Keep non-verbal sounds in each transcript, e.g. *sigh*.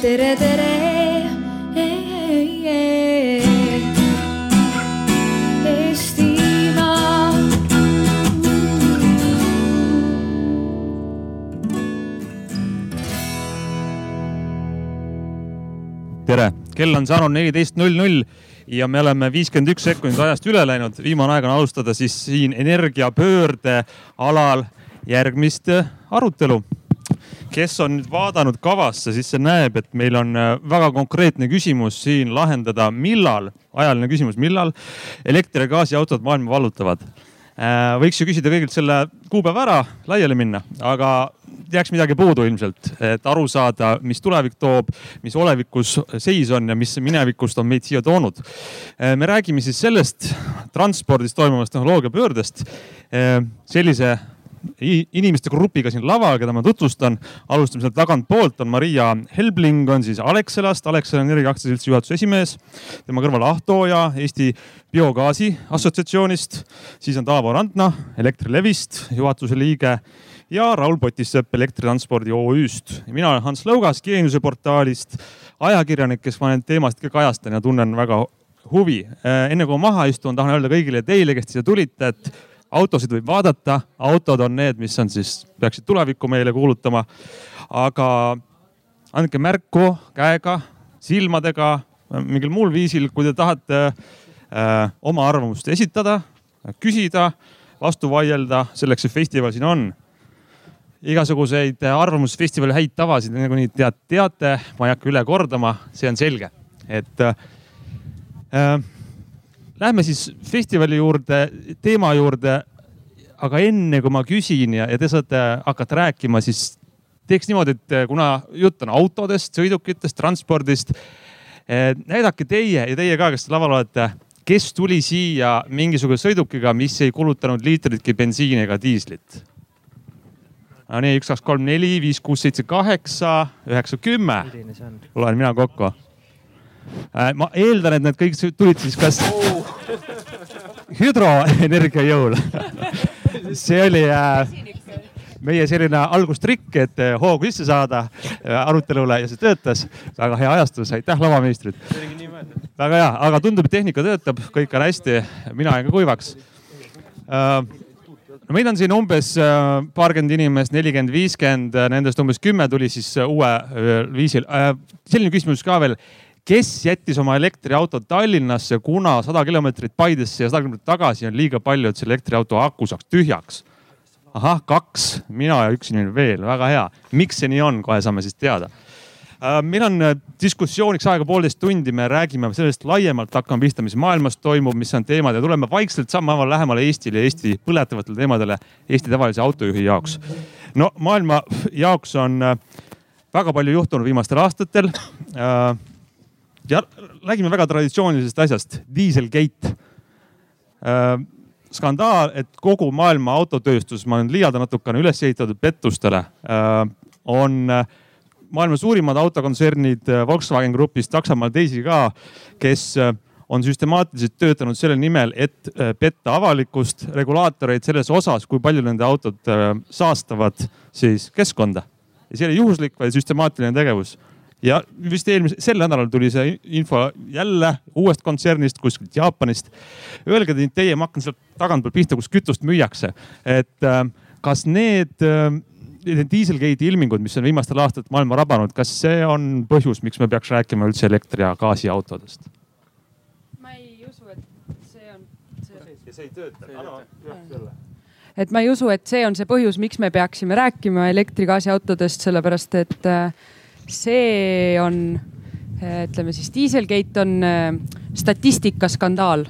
tere, tere. Tere, kell on saanud neliteist null null ja me oleme viiskümmend üks sekundit ajast üle läinud. viimane aeg on alustada siis siin energiapöörde alal järgmist äh, arutelu. Kes on nüüd vaadanud kavasse, siis see näeb, et meil on äh, väga konkreetne küsimus siin lahendada, millal, ajaline küsimus, millal elektri- ja gaasiautod maailma vallutavad Äh, võiks ju küsida kõigilt selle kuupäeva ära, laiali minna, aga jääks midagi puudu ilmselt, et aru saada, mis tulevik toob, mis olevikus seis on ja mis minevikust on meid siia toonud. Äh, me räägime siis sellest transpordis toimuvast tehnoloogiapöördest sellise inimeste grupiga siin laval, keda ma tutvustan. alustame sealt tagantpoolt, on Maria Helbling, on siis Alexelast, Alexela Energia aktsiaseltsi juhatuse esimees. tema kõrval Ahto Oja Eesti Biogaasi Assotsiatsioonist, siis on Taavo Randna Elektrilevist, juhatuse liige ja Raul Potissepp Elektritranspordi OÜ-st. mina olen Hans Lõugas Geeniuse portaalist, ajakirjanik, kes ma neid teemasid ka kajastan ja tunnen väga huvi. enne kui ma maha istun, tahan öelda kõigile teile, kes siia tulite, et autosid võib vaadata, autod on need, mis on siis, peaksid tulevikku meile kuulutama. aga andke märku käega, silmadega, mingil muul viisil, kui te tahate äh, oma arvamust esitada, küsida, vastu vaielda, selleks see festival siin on. igasuguseid arvamusfestivali häid tavasid nagunii tead, teate, ma ei hakka üle kordama, see on selge, et äh, Lähme siis festivali juurde, teema juurde. aga enne kui ma küsin ja, ja te saate hakata rääkima, siis teeks niimoodi, et kuna jutt on autodest, sõidukitest, transpordist. näidake teie ja teie ka, kes te laval olete, kes tuli siia mingisuguse sõidukiga, mis ei kulutanud liitritki bensiini ega diislit? Nonii, üks, kaks, kolm, neli, viis, kuus, seitse, kaheksa, üheksa, kümme. loen mina kokku ma eeldan, et need kõik tulid siis kas *laughs* hüdroenergia jõul *laughs* see oli äh, meie selline algustrikk, et äh, hoogu sisse saada äh, arutelule ja see töötas. väga hea ajastus, aitäh lavameistrid. väga hea, aga tundub, et tehnika töötab, kõik on hästi, mina jäin ka kuivaks. Äh, no meid on siin umbes paarkümmend inimest, nelikümmend, viiskümmend, nendest umbes kümme tuli siis uue viisil. selline küsimus ka veel kes jättis oma elektriauto Tallinnasse, kuna sada kilomeetrit Paidesse ja sada kilomeetrit tagasi on liiga palju, et selle elektriauto aku saaks tühjaks. ahah, kaks, mina ja üks inimene veel, väga hea. miks see nii on, kohe saame siis teada. meil on diskussiooniks aega poolteist tundi, me räägime sellest laiemalt, hakkame pihta, mis maailmas toimub, mis on teemad ja tuleme vaikselt sammhaaval lähemale Eestile Eesti põletavatele teemadele Eesti tavalise autojuhi jaoks. no maailma jaoks on väga palju juhtunud viimastel aastatel ja räägime väga traditsioonilisest asjast, Dieselgate äh,. skandaal, et kogu maailma autotööstus, ma olen liialdan natukene üles ehitatud pettustele äh,, on äh, maailma suurimad autokontsernid äh, Volkswagen Grupist, Saksamaal teisi ka, kes äh, on süstemaatiliselt töötanud selle nimel, et äh, petta avalikkust, regulaatoreid selles osas, kui palju nende autod saastavad siis keskkonda. ja see ei ole juhuslik, vaid süstemaatiline tegevus ja vist eelmise, sel nädalal tuli see info jälle uuest kontsernist kuskilt Jaapanist. Öelge teie, ma hakkan sealt tagantpoolt pihta, kus kütust müüakse, et äh, kas need äh, need Dieselgate'i ilmingud, mis on viimastel aastatel maailma rabanud, kas see on põhjus, miks me peaks rääkima üldse elektri- ja gaasiautodest? ma ei usu, et see on see. ja see ei tööta. et ma ei usu, et see on see põhjus, miks me peaksime rääkima elektri-gaasiautodest, sellepärast et äh, see on, ütleme siis Dieselgate on äh, statistikaskandaal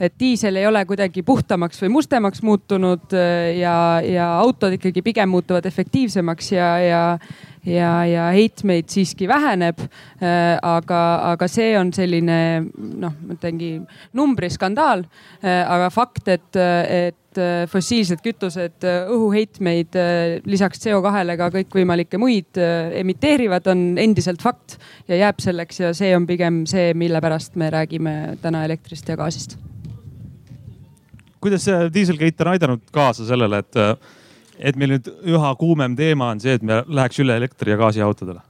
et diisel ei ole kuidagi puhtamaks või mustemaks muutunud äh, ja, ja autod ikkagi pigem muutuvad efektiivsemaks ja, ja, ja, ja heitmeid siiski väheneb. Äh, aga, aga see on selline noh, ma ütlengi numbriskandaal. aga fakt, et, et fossiilsed kütused õhuheitmeid lisaks CO2-le ka kõikvõimalikke muid emiteerivad, on endiselt fakt ja jääb selleks ja see on pigem see, mille pärast me räägime täna elektrist ja gaasist kuidas see Dieselgate on aidanud kaasa sellele, et, et meil nüüd üha kuumem teema on see, et me läheks üle elektri- ja gaasiautodele?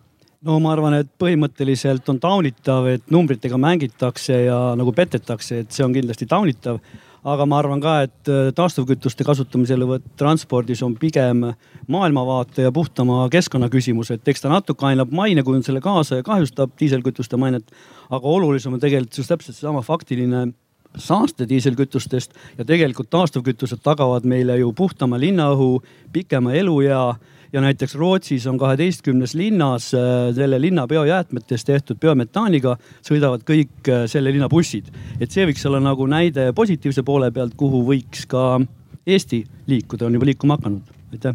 no ma arvan, et põhimõtteliselt on taunitav, et numbritega mängitakse ja nagu petetakse, et see on kindlasti taunitav. Aga ma arvan ka, et äh, taastuvkütuste kasutamiselevõtt transpordis on pigem maailmavaate ja puhtama keskkonna küsimus, et eks ta natuke ainult mainekujundusele kaasa ja kahjustab diiselkütuste mainet. aga olulisem on tegelikult just täpselt seesama faktiline saaste diiselkütustest ja tegelikult taastuvkütused tagavad meile ju puhtama linnaõhu, pikema eluea ja näiteks Rootsis on kaheteistkümnes linnas äh, selle linna biojäätmetest tehtud biometaaniga sõidavad kõik äh, selle linna bussid. et see võiks olla nagu näide positiivse poole pealt, kuhu võiks ka Eesti liikuda, on juba liikuma hakanud, aitäh.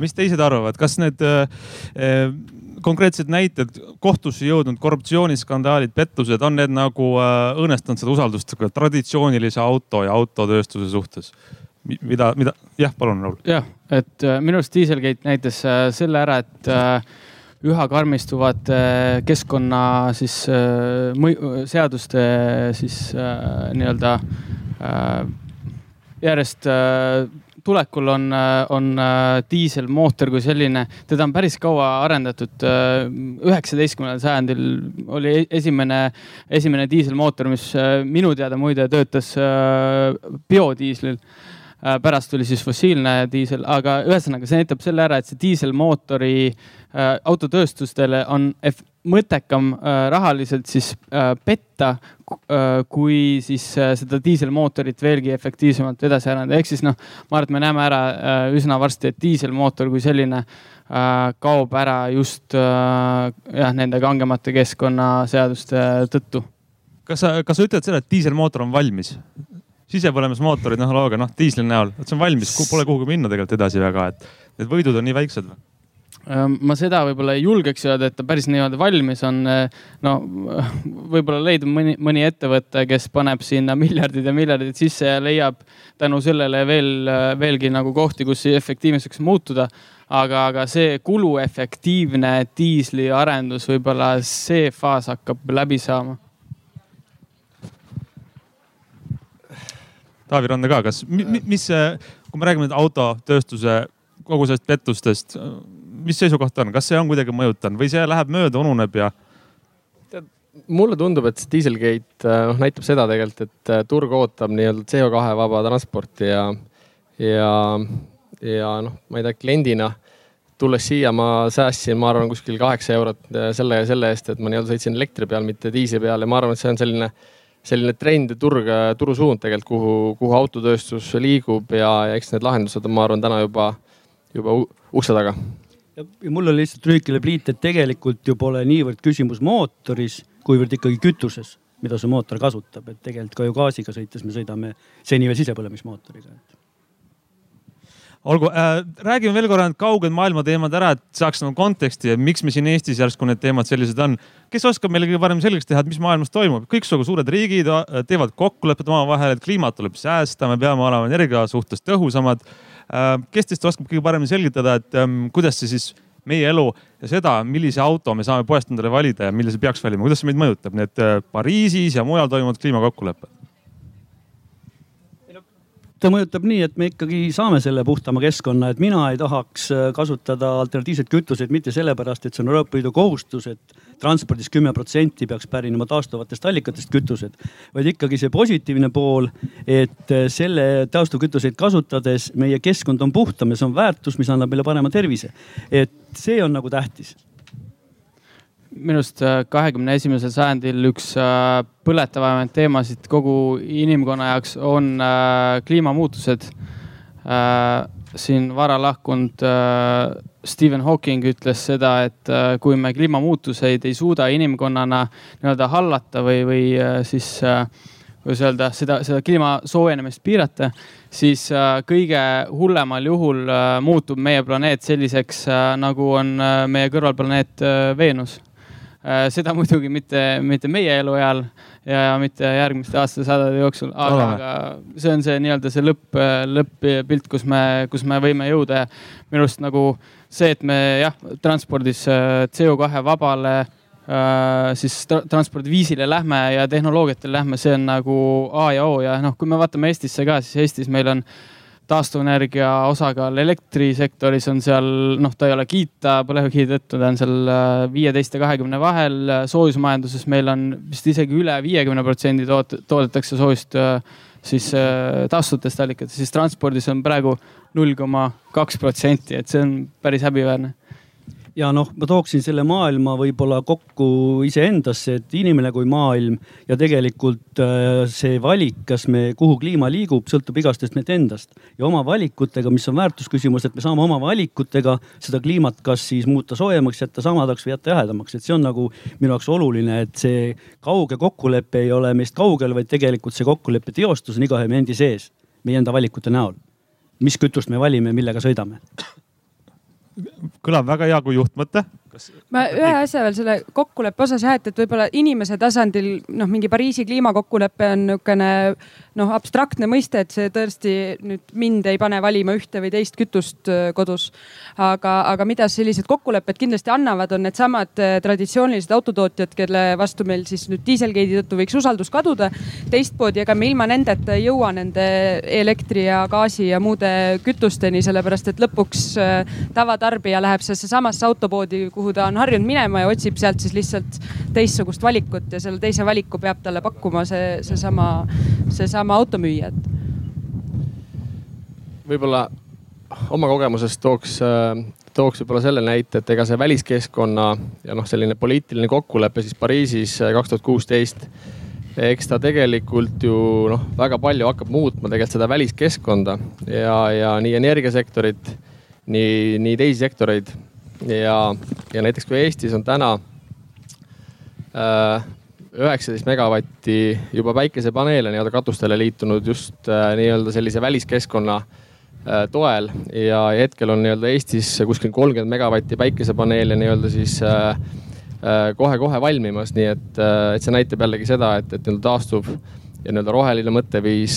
mis teised arvavad, kas need äh, äh konkreetsed näited, kohtusse jõudnud korruptsiooniskandaalid, pettused, on need nagu õõnestanud seda usaldust traditsioonilise auto ja autotööstuse suhtes? Mida, mida, jah, palun, Raul. jah, et äh, minu arust Dieselgate näitas äh, selle ära, et äh, üha karmistuvad keskkonna siis seaduste siis nii-öelda järjest tulekul on, on diiselmootor kui selline, teda on päris kaua arendatud. üheksateistkümnendal sajandil oli e-, esimene, esimene diiselmootor, mis minu teada muide töötas biodiislil pärast tuli siis fossiilne diisel, aga ühesõnaga see näitab selle ära, et see diiselmootori äh, autotööstustele on mõttekam äh, rahaliselt siis äh, petta äh,, kui siis äh, seda diiselmootorit veelgi efektiivsemalt edasi arendada. ehk siis noh, ma arvan, et me näeme ära äh, üsna varsti, et diiselmootor kui selline äh, kaob ära just äh, jah, nende kangemate keskkonnaseaduste tõttu. kas sa, kas sa ütled seda, et diiselmootor on valmis? Sisepõlemismootorid, noh, looga, noh, diisli näol, et see on valmis, pole kuhugi minna tegelikult edasi väga, et need võidud on nii väiksed või? Ma seda võib-olla ei julgeks öelda, et ta päris nii-öelda valmis on. No võib-olla leidub mõni, mõni ettevõte, kes paneb sinna miljardid ja miljardid sisse ja leiab tänu sellele veel, veelgi nagu kohti, kus efektiivseks muutuda. aga, aga see kuluefektiivne diisliarendus, võib-olla see faas hakkab läbi saama Taavi Randa ka, kas, mis, kui me räägime autotööstuse kogu sellest pettustest, mis seisukoht on, kas see on kuidagi mõjutanud või see läheb mööda, ununeb ja? mulle tundub, et see Dieselgate noh näitab seda tegelikult, et äh, turg ootab nii-öelda CO2 vaba transporti ja, ja, ja noh, ma ei tea, kliendina tulles siia ma säästsin, ma arvan, kuskil kaheksa eurot äh, selle, selle eest, et ma nii-öelda sõitsin elektri peal, mitte diisli peal ja ma arvan, et see on selline selline trend ja turg, turusuund tegelikult, kuhu, kuhu autotööstus liigub ja, ja eks need lahendused on, ma arvan, täna juba, juba ukse taga. ja mul oli lihtsalt lühike repliit, et tegelikult ju pole niivõrd küsimus mootoris, kuivõrd ikkagi kütuses, mida see mootor kasutab, et tegelikult ka ju gaasiga sõites me sõidame seni veel sisepõlemismootoriga olgu äh,, räägime veel korra need kauged maailma teemad ära, et saaks nagu konteksti, et miks me siin Eestis järsku need teemad sellised on. kes oskab meile kõige parem selgeks teha, et mis maailmas toimub? kõiksugu suured riigid äh, teevad kokkulepped omavahel, et kliimat tuleb säästa, me peame olema energia suhtes tõhusamad äh,. kes teist oskab kõige paremini selgitada, et ähm, kuidas see siis meie elu ja seda, millise auto me saame poest endale valida ja millise peaks valima, kuidas see meid mõjutab, need äh, Pariisis ja mujal toimuvad kliimakokkulepped? Ta mõjutab nii, et me ikkagi saame selle puhtama keskkonna, et mina ei tahaks äh, kasutada alternatiivseid kütuseid mitte sellepärast, et see on Euroopa Liidu kohustus, et transpordis kümme protsenti peaks pärinema taastuvatest allikatest kütused, vaid ikkagi see positiivne pool, et äh, selle taastuvkütuseid kasutades meie keskkond on puhtam ja see on väärtus, mis annab meile parema tervise. et see on nagu tähtis minu arust äh, kahekümne esimesel sajandil üks äh, põletavamaid teemasid kogu inimkonna jaoks on äh, kliimamuutused. siin vara lahkunud Stephen Hawking ütles seda, et kui me kliimamuutuseid ei suuda inimkonnana nii-öelda hallata või, või siis kuidas öelda, seda, seda kliima soojenemist piirata, siis kõige hullemal juhul muutub meie planeet selliseks, nagu on meie kõrvalplaneet Veenus seda muidugi mitte, mitte meie elueal ja mitte järgmiste aastasadade jooksul, aga, aga see on see nii-öelda see lõpp, lõpp-pilt, kus me, kus me võime jõuda. Ja minu arust nagu see, et me jah, transpordis äh, CO2 vabale äh, siis tra transpordiviisile lähme ja tehnoloogiatele lähme, see on nagu A ja O ja noh, kui me vaatame Eestisse ka, siis Eestis meil on taastuvenergia osakaal elektrisektoris on seal, noh, ta ei ole kiita põlevkivi tõttu, ta on seal viieteist ja kahekümne vahel. soojusmajanduses meil on vist isegi üle viiekümne protsendi toot-, toodetakse soojust siis taastuvatest allikatest, siis transpordis on praegu null koma kaks protsenti, et see on päris häbiväärne ja noh, ma tooksin selle maailma võib-olla kokku iseendasse, et inimene kui maailm ja tegelikult äh, see valik, kas me, kuhu kliima liigub, sõltub igastest meist endast. Ja oma valikutega, mis on väärtusküsimus, et me saame oma valikutega seda kliimat kas siis muuta soojemaks, jätta samadaks või jätta jahedamaks, et see on nagu minu jaoks oluline, et see kauge kokkulepe ei ole meist kaugel, vaid tegelikult see kokkuleppe teostus on igaühe meie endi sees, meie enda valikute näol. mis kütust me valime, millega sõidame kõlab väga hea kui juhtmõte. ma ühe asja veel selle kokkuleppe osas jah, et, et võib-olla inimese tasandil noh, mingi Pariisi kliimakokkulepe on niisugune noh, abstraktne mõiste, et see tõesti nüüd mind ei pane valima ühte või teist kütust äh, kodus. aga, aga mida sellised kokkulepped kindlasti annavad, on needsamad äh, traditsioonilised autotootjad, kelle vastu meil siis nüüd diiselgate'i tõttu võiks usaldus kaduda. teistmoodi, ega me ilma nendeta ei jõua nende elektri ja gaasi ja muude kütusteni, sellepärast et lõpuks äh, tavatarbija läheb sellesse samasse autopoodi, kuhu ta on harjunud minema ja otsib sealt siis lihtsalt teistsugust valikut ja selle teise valiku peab talle pakkuma see, seesama, seesama sama automüüjad? võib-olla oma kogemusest tooks, tooks võib-olla selle näite, et ega see väliskeskkonna ja noh, selline poliitiline kokkulepe siis Pariisis kaks tuhat kuusteist eks ta tegelikult ju noh, väga palju hakkab muutma tegelikult seda väliskeskkonda ja, ja nii energiasektorit, nii, nii teisi sektoreid. ja, ja näiteks kui Eestis on täna äh, üheksateist megavatti juba päikesepaneele nii-öelda katustele liitunud just äh, nii-öelda sellise väliskeskkonna äh, toel. Ja hetkel on nii-öelda Eestis kuskil kolmkümmend megavatti päikesepaneele nii-öelda siis kohe-kohe valmimas, nii et, et see näitab jällegi seda, et, et nii-öelda taastuv ja nii-öelda roheline mõtteviis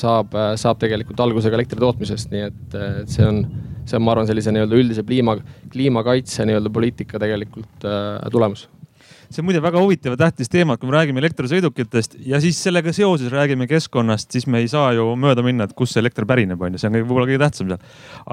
saab, saab tegelikult alguse ka elektri tootmisest, nii et, et see on, see on, ma arvan, sellise nii-öelda üldise kliima, kliimakaitse nii-öelda poliitika tegelikult tulemus see on muide väga huvitav ja tähtis teema, et kui me räägime elektrisõidukitest ja siis sellega seoses räägime keskkonnast, siis me ei saa ju mööda minna, et kust see elekter pärineb, on ju, see on võib-olla kõige tähtsam seal.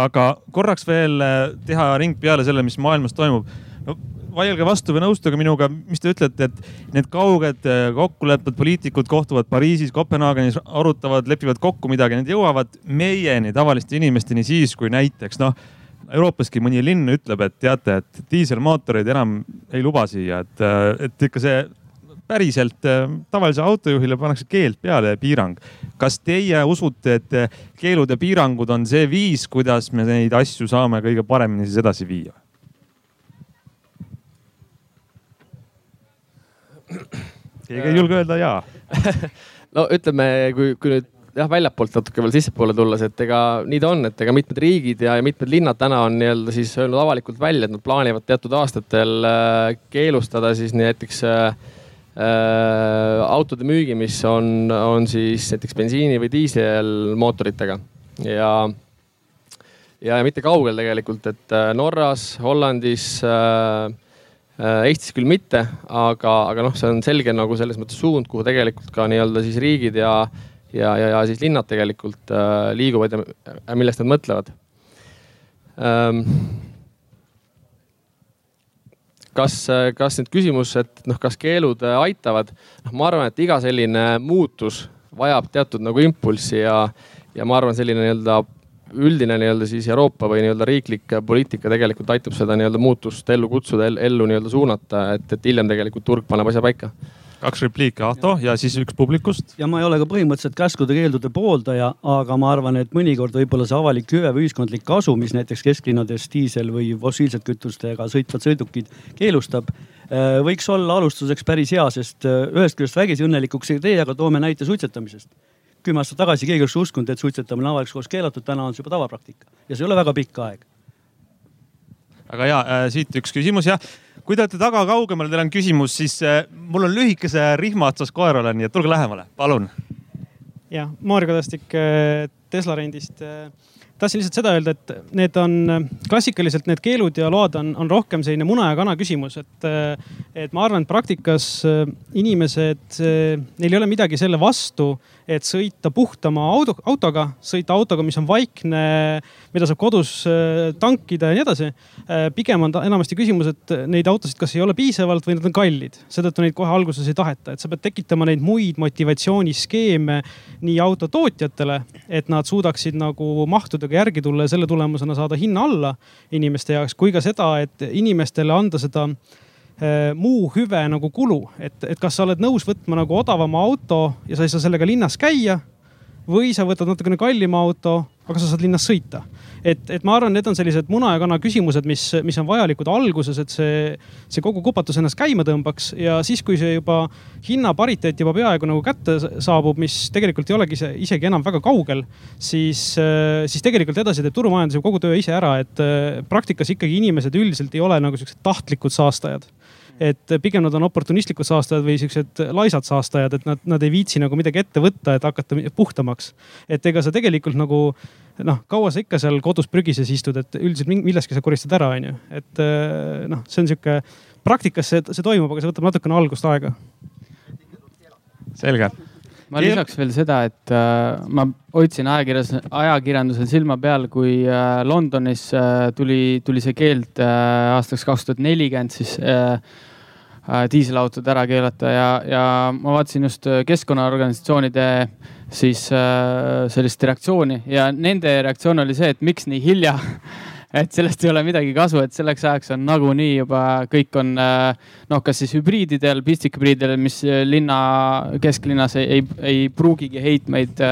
aga korraks veel äh, teha ring peale selle, mis maailmas toimub. no vaielge vastu või nõustuge minuga, mis te ütlete, et need kauged äh, kokkulepped, poliitikud kohtuvad Pariisis, Kopenhaagenis, arutavad, lepivad kokku midagi, need jõuavad meieni, tavaliste inimesteni siis, kui näiteks noh Euroopaski mõni linn ütleb, et teate, et diiselmootoreid enam ei luba siia, et, et ikka see päriselt tavalisele autojuhile pannakse keeld peale ja piirang. kas teie usute, et keelud ja piirangud on see viis, kuidas me neid asju saame kõige paremini siis edasi viia? keegi ei julge öelda ja *laughs* no ütleme, kui, kui nüüd jah, väljapoolt natuke veel sissepoole tulles, et ega nii ta on, et ega mitmed riigid ja, mitmed linnad täna on nii-öelda siis öelnud avalikult välja, et nad plaanivad teatud aastatel äh, keelustada siis näiteks äh, äh, autode müügi, mis on, on siis näiteks bensiini või diiselmootoritega ja ja mitte kaugel tegelikult, et äh, Norras, Hollandis äh, Eestis küll mitte, aga, aga noh, see on selge nagu selles mõttes suund, kuhu tegelikult ka nii-öelda siis riigid ja, ja, ja, ja siis linnad tegelikult äh, liiguvad ja millest nad mõtlevad ähm,. kas, kas nüüd küsimus, et noh, kas keelud äh, aitavad, noh, ma arvan, et iga selline muutus vajab teatud nagu impulssi ja, ja ma arvan, selline nii-öelda üldine nii-öelda siis Euroopa või nii-öelda riiklik poliitika tegelikult aitab seda nii-öelda muutust ellu kutsuda, ellu nii-öelda suunata, et, et hiljem tegelikult turg paneb asja paika kaks repliiki, Ahto ja siis üks publikust. ja ma ei ole ka põhimõtteliselt käskude-keeldude pooldaja, aga ma arvan, et mõnikord võib-olla see avalik hüve või ühiskondlik kasu, mis näiteks kesklinnades diisel või fossiilsete kütustega sõitvad sõidukid keelustab, äh, võiks olla alustuseks päris hea, sest äh, ühest küljest vägisi õnnelikuks ei tee, aga toome näite suitsetamisest kümme aastat tagasi keegi oleks uskunud, et suitsetamine avalikus kohas keelatud, täna on see juba tavapraktika ja see ei ole väga pikk aeg. Aga ja äh, siit üks küsimus jah kui te olete taga kaugemal, teil on küsimus, siis äh, mul on lühikese rihma otsas koer olen, nii et tulge lähemale, palun. jah, Maarja Kadastik äh, Tesla rendist. Tahtsin lihtsalt seda öelda, et need on klassikaliselt need keelud ja load on, on rohkem selline muna ja kana küsimus, et, et ma arvan, et praktikas inimesed, neil ei ole midagi selle vastu, et sõita puhtama auto, autoga, sõita autoga, mis on vaikne, mida saab kodus äh, tankida ja nii edasi. Äh, pigem on enamasti küsimus, et neid autosid kas ei ole piisavalt või nad on kallid, seetõttu neid kohe alguses ei taheta, et sa pead tekitama neid muid motivatsiooniskeeme nii autotootjatele, et nad suudaksid nagu mahtudega järgi tulla ja selle tulemusena saada hinna alla inimeste jaoks, kui ka seda, et inimestele anda seda muu hüve nagu kulu, et, et kas sa oled nõus võtma nagu odavama auto ja sa ei saa sellega linnas käia. või sa võtad natukene kallima auto, aga sa saad linnas sõita. et, et ma arvan, need on sellised muna ja kana küsimused, mis, mis on vajalikud alguses, et see, see kogu kupatus ennast käima tõmbaks ja siis, kui see juba hinnapariteet juba peaaegu nagu kätte saabub, mis tegelikult ei olegi isegi enam väga kaugel, siis, siis tegelikult edasi teeb turumajandus ju kogu töö ise ära, et praktikas ikkagi inimesed üldiselt ei ole nagu siuksed tahtlikud saastajad et pigem nad on oportunistlikud saastajad või siuksed laisad saastajad, et nad, nad ei viitsi nagu midagi ette võtta, et hakata puhtamaks. et ega sa tegelikult nagu noh, kaua sa ikka seal kodus prügises istud, et üldiselt milleski sa koristad ära, onju. et eh, noh, see on sihuke, praktikas see, see toimub, aga see võtab natukene algust aega. selge ma lisaks veel seda, et äh, ma hoidsin ajakirjas, ajakirjandusel silma peal, kui äh, Londonis äh, tuli, tuli see keeld äh, aastaks kaks tuhat nelikümmend siis äh, diiselautod ära keelata ja, ja ma vaatasin just äh, keskkonnaorganisatsioonide siis äh, sellist reaktsiooni ja nende reaktsioon oli see, et miks nii hilja *laughs* et sellest ei ole midagi kasu, et selleks ajaks on nagunii juba kõik on noh, kas siis hübriididel, pistikhübriididel, mis linna, kesklinnas ei, ei, ei pruugigi heitmeid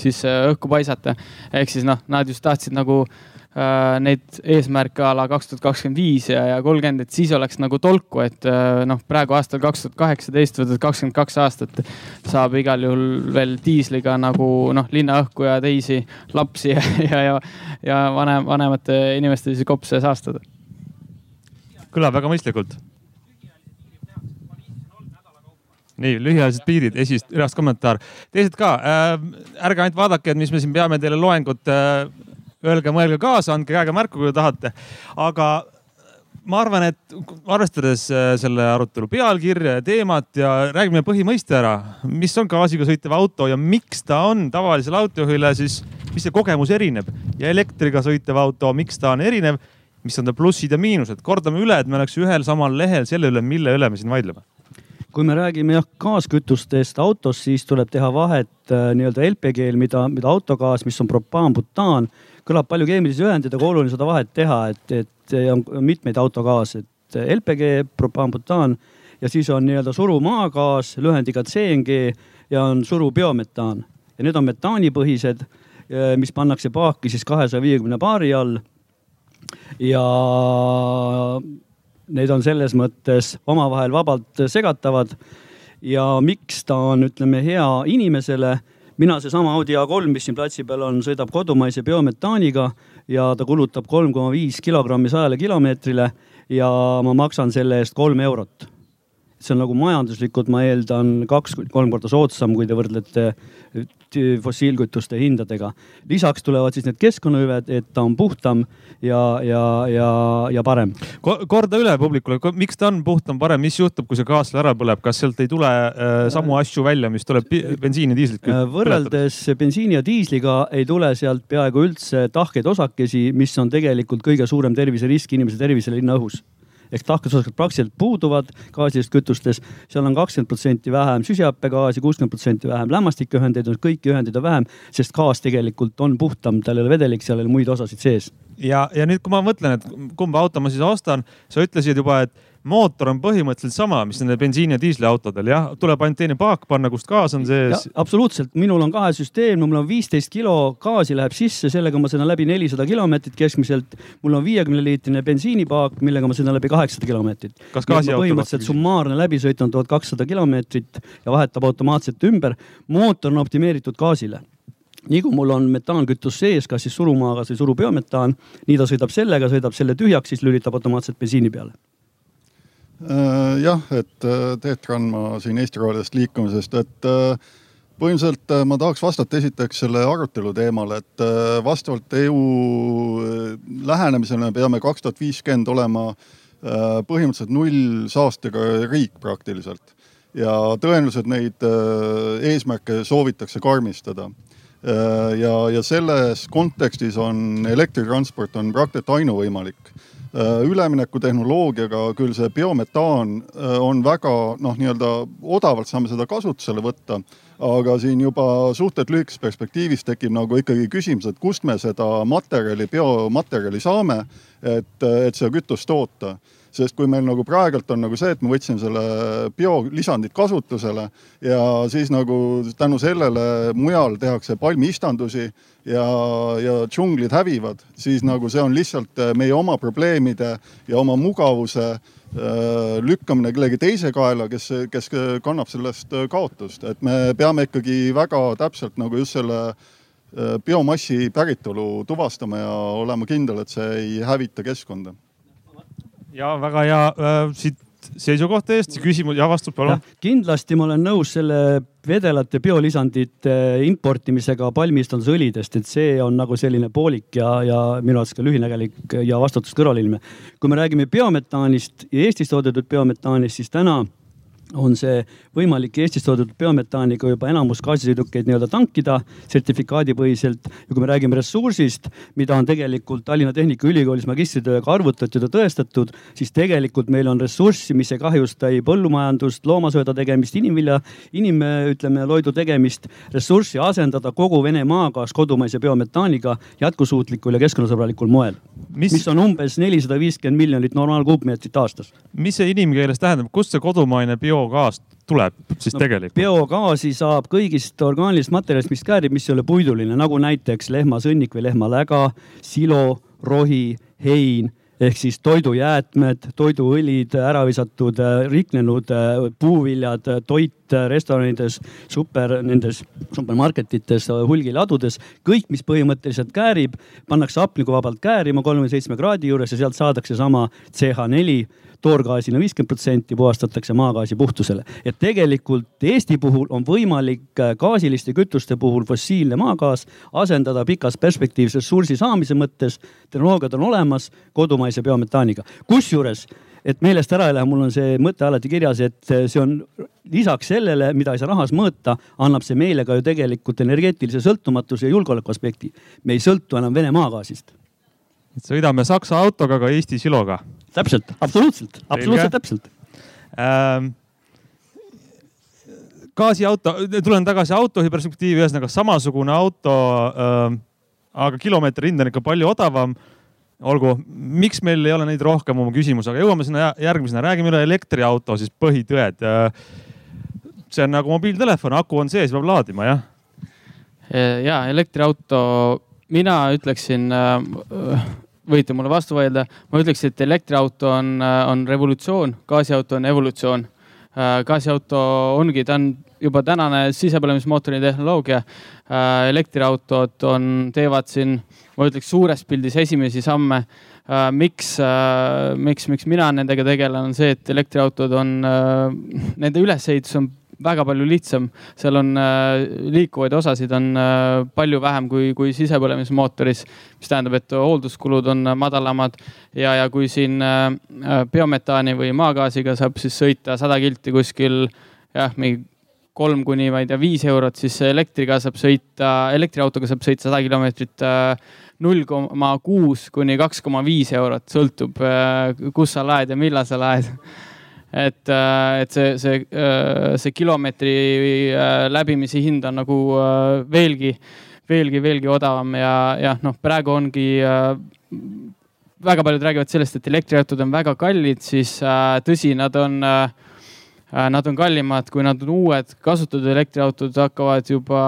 siis õhku paisata. ehk siis noh, nad just tahtsid nagu Äh, neid eesmärke a la kaks tuhat kakskümmend viis ja, ja kolmkümmend, et siis oleks nagu tolku, et äh, noh, praegu aastal kaks tuhat kaheksateist, võtad kakskümmend kaks aastat, saab igal juhul veel diisliga nagu noh, linnaõhku ja teisi lapsi *laughs* ja, ja, ja, ja vanem, vanemate inimeste siis kopse saastada. kõlab väga mõistlikult nii lühiajalised piirid, esimest, üles kommentaar. teised ka äh,, ärge ainult vaadake, et mis me siin peame teile loengut äh, öelge, mõelge kaasa, andke käega märku, kui tahate. aga ma arvan, et arvestades äh, selle arutelu pealkirja ja teemat ja räägime põhimõiste ära, mis on gaasiga sõitev auto ja miks ta on tavalisele autojuhile siis, mis see kogemus erineb? Ja elektriga sõitev auto, miks ta on erinev, mis on ta plussid ja miinused, kordame üle, et me oleks ühel samal lehel selle üle, mille üle me siin vaidleme. Kui me räägime jah gaaskütustest autos, siis tuleb teha vahet äh, nii-öelda LPG-l, mida, mida autogaas, mis on propaan-butaan kõlab palju keemilisi ühendeid, aga oluline seda vahet teha, et, et on mitmeid autogaase, et LPG, propaanbutaan ja siis on nii-öelda surumaagaas lühendiga CNG ja on surubiometaan ja need on metaanipõhised, mis pannakse paaki siis kahesaja viiekümne baari all. ja need on selles mõttes omavahel vabalt segatavad. ja miks ta on, ütleme, hea inimesele mina seesama Audi A3, mis siin platsi peal on, sõidab kodumaise biometaaniga ja ta kulutab kolm koma viis kilogrammi sajale kilomeetrile ja ma maksan selle eest kolm eurot see on nagu majanduslikult, ma eeldan, kaks kuni kolm korda soodsam, kui te võrdlete fossiilkütuste hindadega. lisaks tulevad siis need keskkonnahüved, et ta on puhtam ja, ja, ja, ja parem Ko. korda üle publikule, miks ta on puhtam, parem, mis juhtub, kui see gaas ära põleb, kas sealt ei tule äh, samu asju välja, mis tuleb bensiini, diislit? Äh, võrreldes bensiini ja diisliga ei tule sealt peaaegu üldse tahkeid osakesi, mis on tegelikult kõige suurem terviserisk inimese tervisele linnaõhus ehk tahkesosakesed praktiliselt puuduvad gaasilistes kütustes. seal on kakskümmend protsenti vähem süsihappegaasi, kuuskümmend protsenti vähem lämmastikuühendeid, kõiki ühendeid on vähem, sest gaas tegelikult on puhtam, tal ei ole vedelik, seal ei ole muid osasid sees. ja, ja nüüd, kui ma mõtlen, et kumba auto ma siis ostan, sa ütlesid juba, et mootor on põhimõtteliselt sama, mis nendel bensiini ja diisliautodel jah, tuleb ainult teine paak panna, kust gaas on sees. absoluutselt, minul on kahesüsteem, mul on viisteist kilo gaasi läheb sisse, sellega ma sõidan läbi nelisada kilomeetrit keskmiselt. mul on viiekümne liitrine bensiinipaak, millega ma sõidan läbi kaheksasada kilomeetrit. põhimõtteliselt summaarne läbisõit on tuhat kakssada kilomeetrit ja vahetab automaatselt ümber. mootor on optimeeritud gaasile nii kui mul on metaankütus sees, kas siis surumaagas või surubiometaan, nii ta sõidab sellega, sõidab selle tühjaks, siis lülitab automaatselt bensiini peale jah, et äh, Teet Randma siin Eesti Rohelist liikumisest, et äh, põhimõtteliselt ma tahaks vastata esiteks selle arutelu teemale, et vastavalt EU lähenemisele me peame kaks tuhat viiskümmend olema põhimõtteliselt null saastega riik praktiliselt. ja tõenäoliselt neid eesmärke soovitakse karmistada ja, ja selles kontekstis on elektritransport on praktiliselt ainuvõimalik üleminekutehnoloogiaga küll see biometaan on väga noh, nii-öelda odavalt saame seda kasutusele võtta aga siin juba suhteliselt lühikeses perspektiivis tekib nagu ikkagi küsimus, et kust me seda materjali, biomaterjali saame, et, et seda kütust toota sest kui meil nagu praegult on nagu see, et me võtsime selle biolisandid kasutusele ja siis nagu tänu sellele mujal tehakse palmiistandusi ja, ja džunglid hävivad, siis nagu see on lihtsalt meie oma probleemide ja oma mugavuse Äh, lükkamine kellegi teise kaela, kes, kes kannab sellest äh, kaotust, et me peame ikkagi väga täpselt nagu just selle biomassi päritolu tuvastama ja olema kindel, et see ei hävita keskkonda. Ja väga hea äh, siit seisukoht eest, küsimus ja vastus palun. kindlasti ma olen nõus selle vedelate biolisandite importimisega palmiistandusõlidest, et see on nagu selline poolik ja, ja minu arvates ka lühinägelik ja vastutust kõrvaline. kui me räägime biometaanist ja Eestis toodetud biometaanist, siis täna on see võimalik Eestis toodetud biometaaniga juba enamus gaasisõidukeid nii-öelda tankida sertifikaadipõhiselt. ja kui me räägime ressursist, mida on tegelikult Tallinna Tehnikaülikoolis magistritööga arvutatud ja tõestatud, siis tegelikult meil on ressurssi, mis ei kahjusta ei põllumajandust, loomasööda tegemist, inimvilja, inim, ütleme loidu tegemist, ressurssi asendada kogu Vene maagaas kodumaise biometaaniga jätkusuutlikul ja keskkonnasõbralikul moel. mis, mis on umbes nelisada viiskümmend miljonit normaalkuupmeetrit aastas. mis see inimkeeles tähendab, kust see kodumaine bio biogaas tuleb siis no, tegelikult? biogaasi saab kõigist orgaanilisest materjalist, mis käärib, mis ei ole puiduline, nagu näiteks lehmasõnnik või lehmaläga, silo, rohi, hein ehk siis toidujäätmed, toiduõlid, ära visatud, riknenud puuviljad, toit restoranides, super nendes supermarketites, hulgiladudes, kõik, mis põhimõtteliselt käärib, pannakse hapnikuvabalt käärima kolmekümne seitsme kraadi juures ja sealt saadakse sama CH4 toorgaasina viiskümmend protsenti puhastatakse maagaasi puhtusele. et tegelikult Eesti puhul on võimalik äh, gaasiliste kütuste puhul fossiilne maagaas asendada pikas perspektiivis ressursi saamise mõttes. tehnoloogiad on olemas kodumaise biometaaniga, kusjuures et meelest ära ei lähe, mul on see mõte alati kirjas, et äh, see on lisaks sellele, mida ei saa rahas mõõta, annab see meile ka ju tegelikult energeetilise sõltumatuse ja julgeoleku aspekti. me ei sõltu enam Vene maagaasist. Sõidame Saksa autoga, aga Eesti siloga. Täpselt, absoluutselt, absoluutselt täpselt. Ähm, gaasiauto, tulen tagasi autojuhi perspektiivi, ühesõnaga samasugune auto ähm,, aga kilomeetri hind on ikka palju odavam. olgu, miks meil ei ole neid rohkem, oma küsimus, aga jõuame sinna järgmisena, räägime üle elektriauto siis põhitõed. see on nagu mobiiltelefon, aku on sees, peab laadima, jah? ja elektriauto, mina ütleksin äh, võite mulle vastu vaielda, ma ütleks, et elektriauto on, on revolutsioon, gaasiauto on evolutsioon. Äh, gaasiauto ongi, ta on juba tänane sisepõlemismootori tehnoloogia. Äh, elektriautod on, teevad siin, ma ütleks suures pildis esimesi samme. Äh, miks, miks, miks mina nendega tegelen, on see, et elektriautod on, nende ülesehitus on väga palju lihtsam, seal on äh, liikuvaid osasid on äh, palju vähem kui, kui sisepõlemismootoris, mis tähendab, et hoolduskulud on madalamad ja, ja kui siin äh, biometaani või maagaasiga saab siis sõita sada kilti kuskil jah, mingi kolm kuni ma ei tea, viis eurot, siis elektriga saab sõita, elektriautoga saab sõita sada kilomeetrit null koma kuus kuni kaks koma viis eurot, sõltub kus sa laed ja millal sa laed et, äh, et see, see, äh, see kilomeetri äh, läbimise hind on nagu veelgi, veelgi, veelgi odavam ja jah, noh, praegu ongi väga paljud räägivad sellest, et elektriautod on väga kallid, siis tõsi, nad on Nad on kallimad, kui nad on uued, kasutatud elektriautod hakkavad juba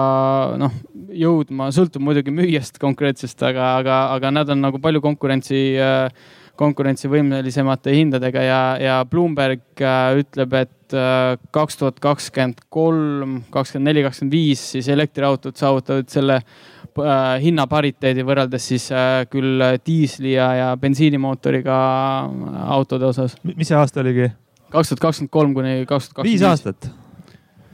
noh, jõudma, sõltub muidugi müüjast konkreetsest, aga, aga, aga nad on nagu palju konkurentsi äh, konkurentsivõimelisemate hindadega ja, ja Bloomberg äh, ütleb, et äh, kaks tuhat kakskümmend kolm, kakskümmend neli, kakskümmend viis siis elektriautod saavutavad selle äh, hinnapariteedi võrreldes siis küll diisli ja, ja bensiinimootoriga autode osas. mis see aasta oligi? kaks tuhat kakskümmend kolm kuni kaks tuhat kakskümmend viis. viis aastat,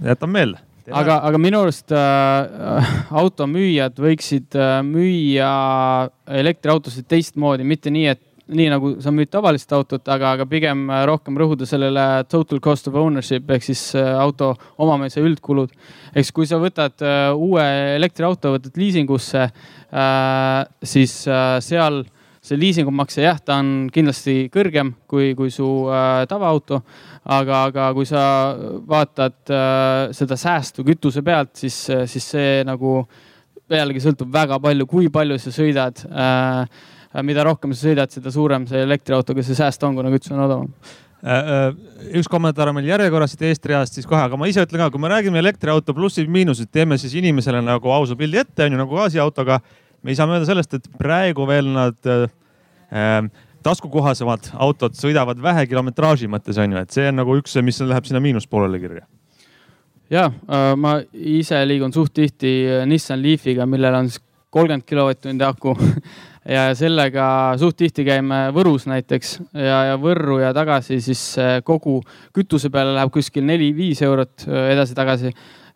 jätan meelde aga, aga minu arust äh, *laughs* automüüjad võiksid äh, müüa elektriautosid teistmoodi, mitte nii, et nii nagu sa müüd tavalist autot, aga, aga pigem rohkem rõhuda sellele total cost of ownership ehk siis auto omamise üldkulud. siis, kui sa võtad uue elektriauto, võtad liisingusse, siis seal see liisingumakse jah, ta on kindlasti kõrgem kui, kui su äh, tavaauto. aga, aga kui sa vaatad äh, seda säästu kütuse pealt, siis, siis see nagu jällegi sõltub väga palju, kui palju sa sõidad äh,. Mida rohkem sa sõidad, seda suurem see elektriautoga see sääst on, kuna kütus on odavam äh, äh, üks kommentaar on meil järjekorras siit Eesti reast siis kohe, aga ma ise ütlen ka, kui me räägime elektriauto plussid-miinused, teeme siis inimesele nagu ausa pildi ette, on ju, nagu gaasiautoga me ei saa mööda sellest, et praegu veel nad äh, äh, taskukohasemad autod sõidavad vähe kilometraaži mõttes on ju, et see on nagu üks, mis läheb sinna miinuspoolele kirja. ja äh, ma ise liigun suht tihti äh, Nissan Leafiga, millel on kolmkümmend kilovatt-tundi aku *laughs* ja sellega suht tihti käime Võrus näiteks ja, ja Võrru ja tagasi, siis äh, kogu kütuse peale läheb kuskil neli-viis eurot edasi-tagasi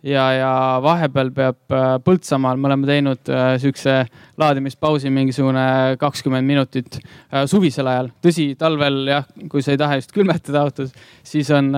ja, ja vahepeal peab äh, Põltsamaal, me oleme teinud siukse laadimispausi mingisugune kakskümmend minutit suvisel ajal. tõsi, talvel jah, kui sa ei taha just külmetada autos, siis on,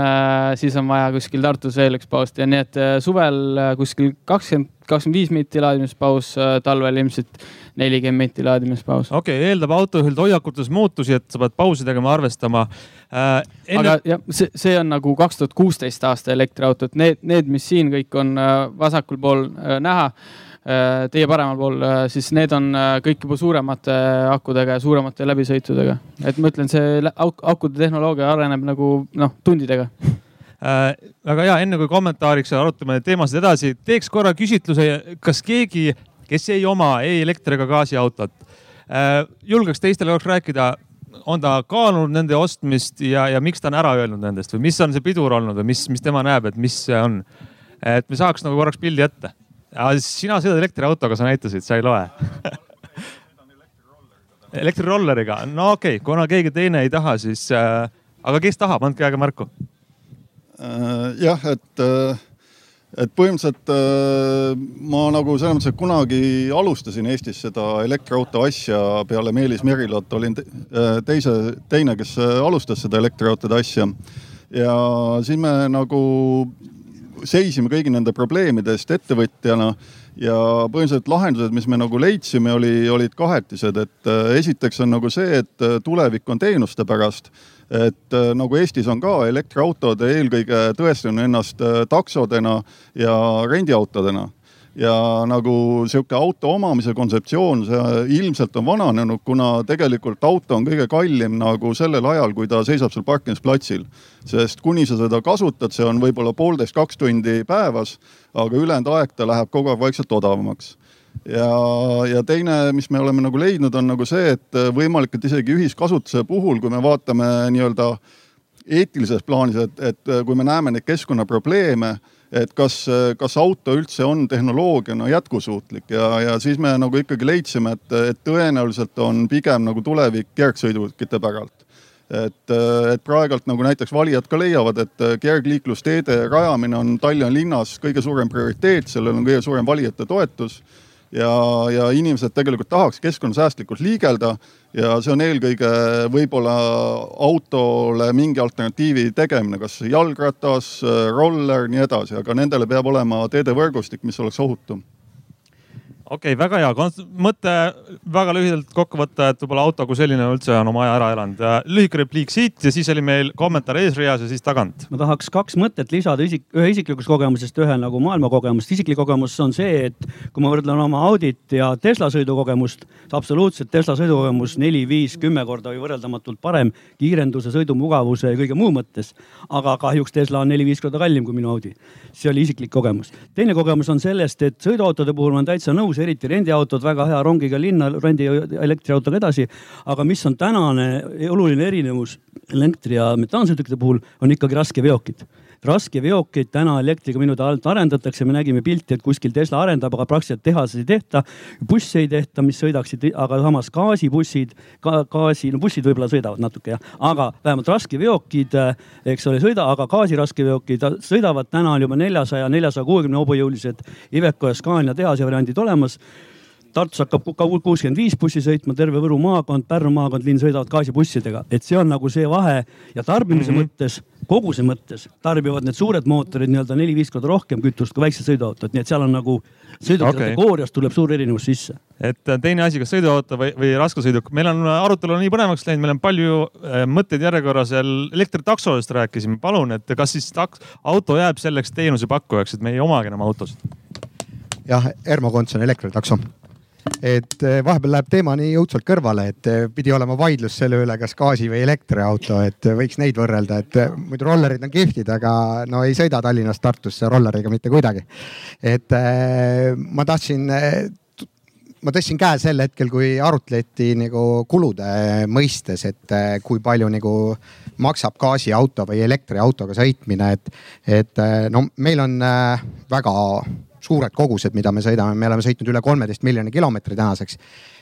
siis on vaja kuskil Tartus veel üks paus teha, nii et suvel kuskil kakskümmend, kakskümmend viis minti laadimispaus, talvel ilmselt nelikümmend minti laadimispaus. okei okay,, eeldab autojuhilt hoiakutes muutusi, et sa pead pausi tegema, arvestama äh,. Enne... aga jah, see, see on nagu kaks tuhat kuusteist aasta elektriautod, need, need, mis siin kõik on äh, vasakul pool äh, näha äh, teie paremal pool, siis need on kõik juba suuremate akudega ja suuremate läbisõitudega. et ma ütlen, see akude tehnoloogia areneb nagu noh, tundidega äh,. *laughs* väga hea, enne kui kommentaariks arutame teemasid edasi, teeks korra küsitluse, kas keegi kes ei oma ei elektri ega gaasiautot äh,, julgeks teistele jaoks rääkida, on ta kaalunud nende ostmist ja, ja miks ta on ära öelnud nendest või mis on see pidur olnud või mis, mis tema näeb, et mis see on? et me saaks nagu korraks pildi ette. sina sõidad elektriautoga, sa näitasid, sa ei loe *laughs* elektrirolleriga, no okei okay,, kuna keegi teine ei taha, siis äh,, aga kes tahab, andke aega märku äh,. Jah, et äh et põhimõtteliselt äh, ma nagu selles mõttes, et kunagi alustasin Eestis seda elektriauto asja peale Meelis Merilot, olin äh, teise, teine, kes äh, alustas seda elektriautode asja. ja siis me nagu seisime kõigi nende probleemide eest ettevõtjana ja põhimõtteliselt lahendused, mis me nagu leidsime, oli, olid kahetised, et esiteks on nagu see, et tulevik on teenuste pärast et äh, nagu Eestis on ka elektriautod eelkõige tõestanud ennast äh, taksodena ja rendiautodena ja nagu sihuke auto omamise kontseptsioon, see ilmselt on vananenud, kuna tegelikult auto on kõige kallim nagu sellel ajal, kui ta seisab seal parkimisplatsil. sest kuni sa seda kasutad, see on võib-olla poolteist, kaks tundi päevas, aga ülejäänud aeg ta läheb kogu aeg vaikselt odavamaks ja, ja teine, mis me oleme nagu leidnud, on nagu see, et võimalik, et isegi ühiskasutuse puhul, kui me vaatame nii-öelda eetilises plaanis, et, et kui me näeme neid keskkonnaprobleeme, et kas, kas auto üldse on tehnoloogiana jätkusuutlik ja, ja siis me nagu ikkagi leidsime, et, et tõenäoliselt on pigem nagu tulevik kergsõidukite päralt. Et, et praegult nagu näiteks valijad ka leiavad, et kergliiklusteede rajamine on Tallinna linnas kõige suurem prioriteet, sellel on kõige suurem valijate toetus ja, ja inimesed tegelikult tahaks keskkonnasäästlikult liigelda ja see on eelkõige võib-olla autole mingi alternatiivi tegemine, kas jalgratas, roller, nii edasi, aga nendele peab olema teedevõrgustik, mis oleks ohutum okei okay,, väga hea mõte, väga lühidalt kokku võtta, et võib-olla auto kui selline üldse on oma aja ära elanud. lühike repliik siit ja siis oli meil kommentaar eesreas ja siis tagant. ma tahaks kaks mõtet lisada isik, ühe isiklikust kogemusest, ühe nagu maailma kogemust. isiklik kogemus on see, et kui ma võrdlen oma Audit ja Tesla sõidukogemust, absoluutselt Tesla sõidukogemus neli, viis, kümme korda või võrreldamatult parem kiirenduse, sõidumugavuse ja kõige muu mõttes. aga kahjuks Tesla on neli-viis korda kallim kui minu Audi. see oli isiklik kogemus. teine kogemus on sellest, et sõiduautode puhul ma olen täitsa nõus eriti rendiautod, väga hea rongiga linna, rendi elektriautoga edasi. aga mis on tänane oluline erinevus elektri ja metaansõidukite puhul, on ikkagi raskeveokid raskeveokeid täna elektriga minu alt arendatakse, me nägime pilti, et kuskil Tesla arendab, aga praktiliselt tehases ei tehta. busse ei tehta, mis sõidaksid, aga samas gaasibussid ka,, gaasi, no bussid võib-olla sõidavad natuke jah, aga vähemalt raskeveokid, eks ole, sõida, aga gaasiraskeveokid sõidavad, täna on juba neljasaja, neljasaja kuuekümne hobujõulised Iveco ja Scania tehase variandid olemas Tartus hakkab ka kuuskümmend viis bussi sõitma, terve Võru maakond, Pärnu maakond, linn sõidavad gaasibussidega, et see on nagu see vahe ja tarbimise mm -hmm. mõttes, koguse mõttes tarbivad need suured mootorid nii-öelda neli-viis korda rohkem kütust kui väiksed sõiduautod, nii et seal on nagu sõiduki okay. tuleb suur erinevus sisse. et äh, teine asi, kas sõiduauto või, või raskesõiduk, meil on äh, arutelu nii põnevaks läinud, meil on palju äh, mõtteid järjekorras veel elektritaksodest rääkisime, palun, et kas siis taks, auto jääb selleks teenusepakkujaks, et me ei omagi enam autosid? jah, Ermo Konts on elektritakso et eh, vahepeal läheb teema nii õudselt kõrvale, et eh, pidi olema vaidlus selle üle, kas gaasi või elektriauto, et võiks neid võrrelda, et eh, muidu rollerid on kihvtid, aga no ei sõida Tallinnast Tartusse rolleriga mitte kuidagi. et ma tahtsin ma tõstsin käe sel hetkel, kui arutleti nagu kulude mõistes, et kui palju nagu maksab gaasiauto või elektriautoga sõitmine, et, et no meil on väga suured kogused, mida me sõidame, me oleme sõitnud üle kolmeteist miljoni kilomeetri tänaseks.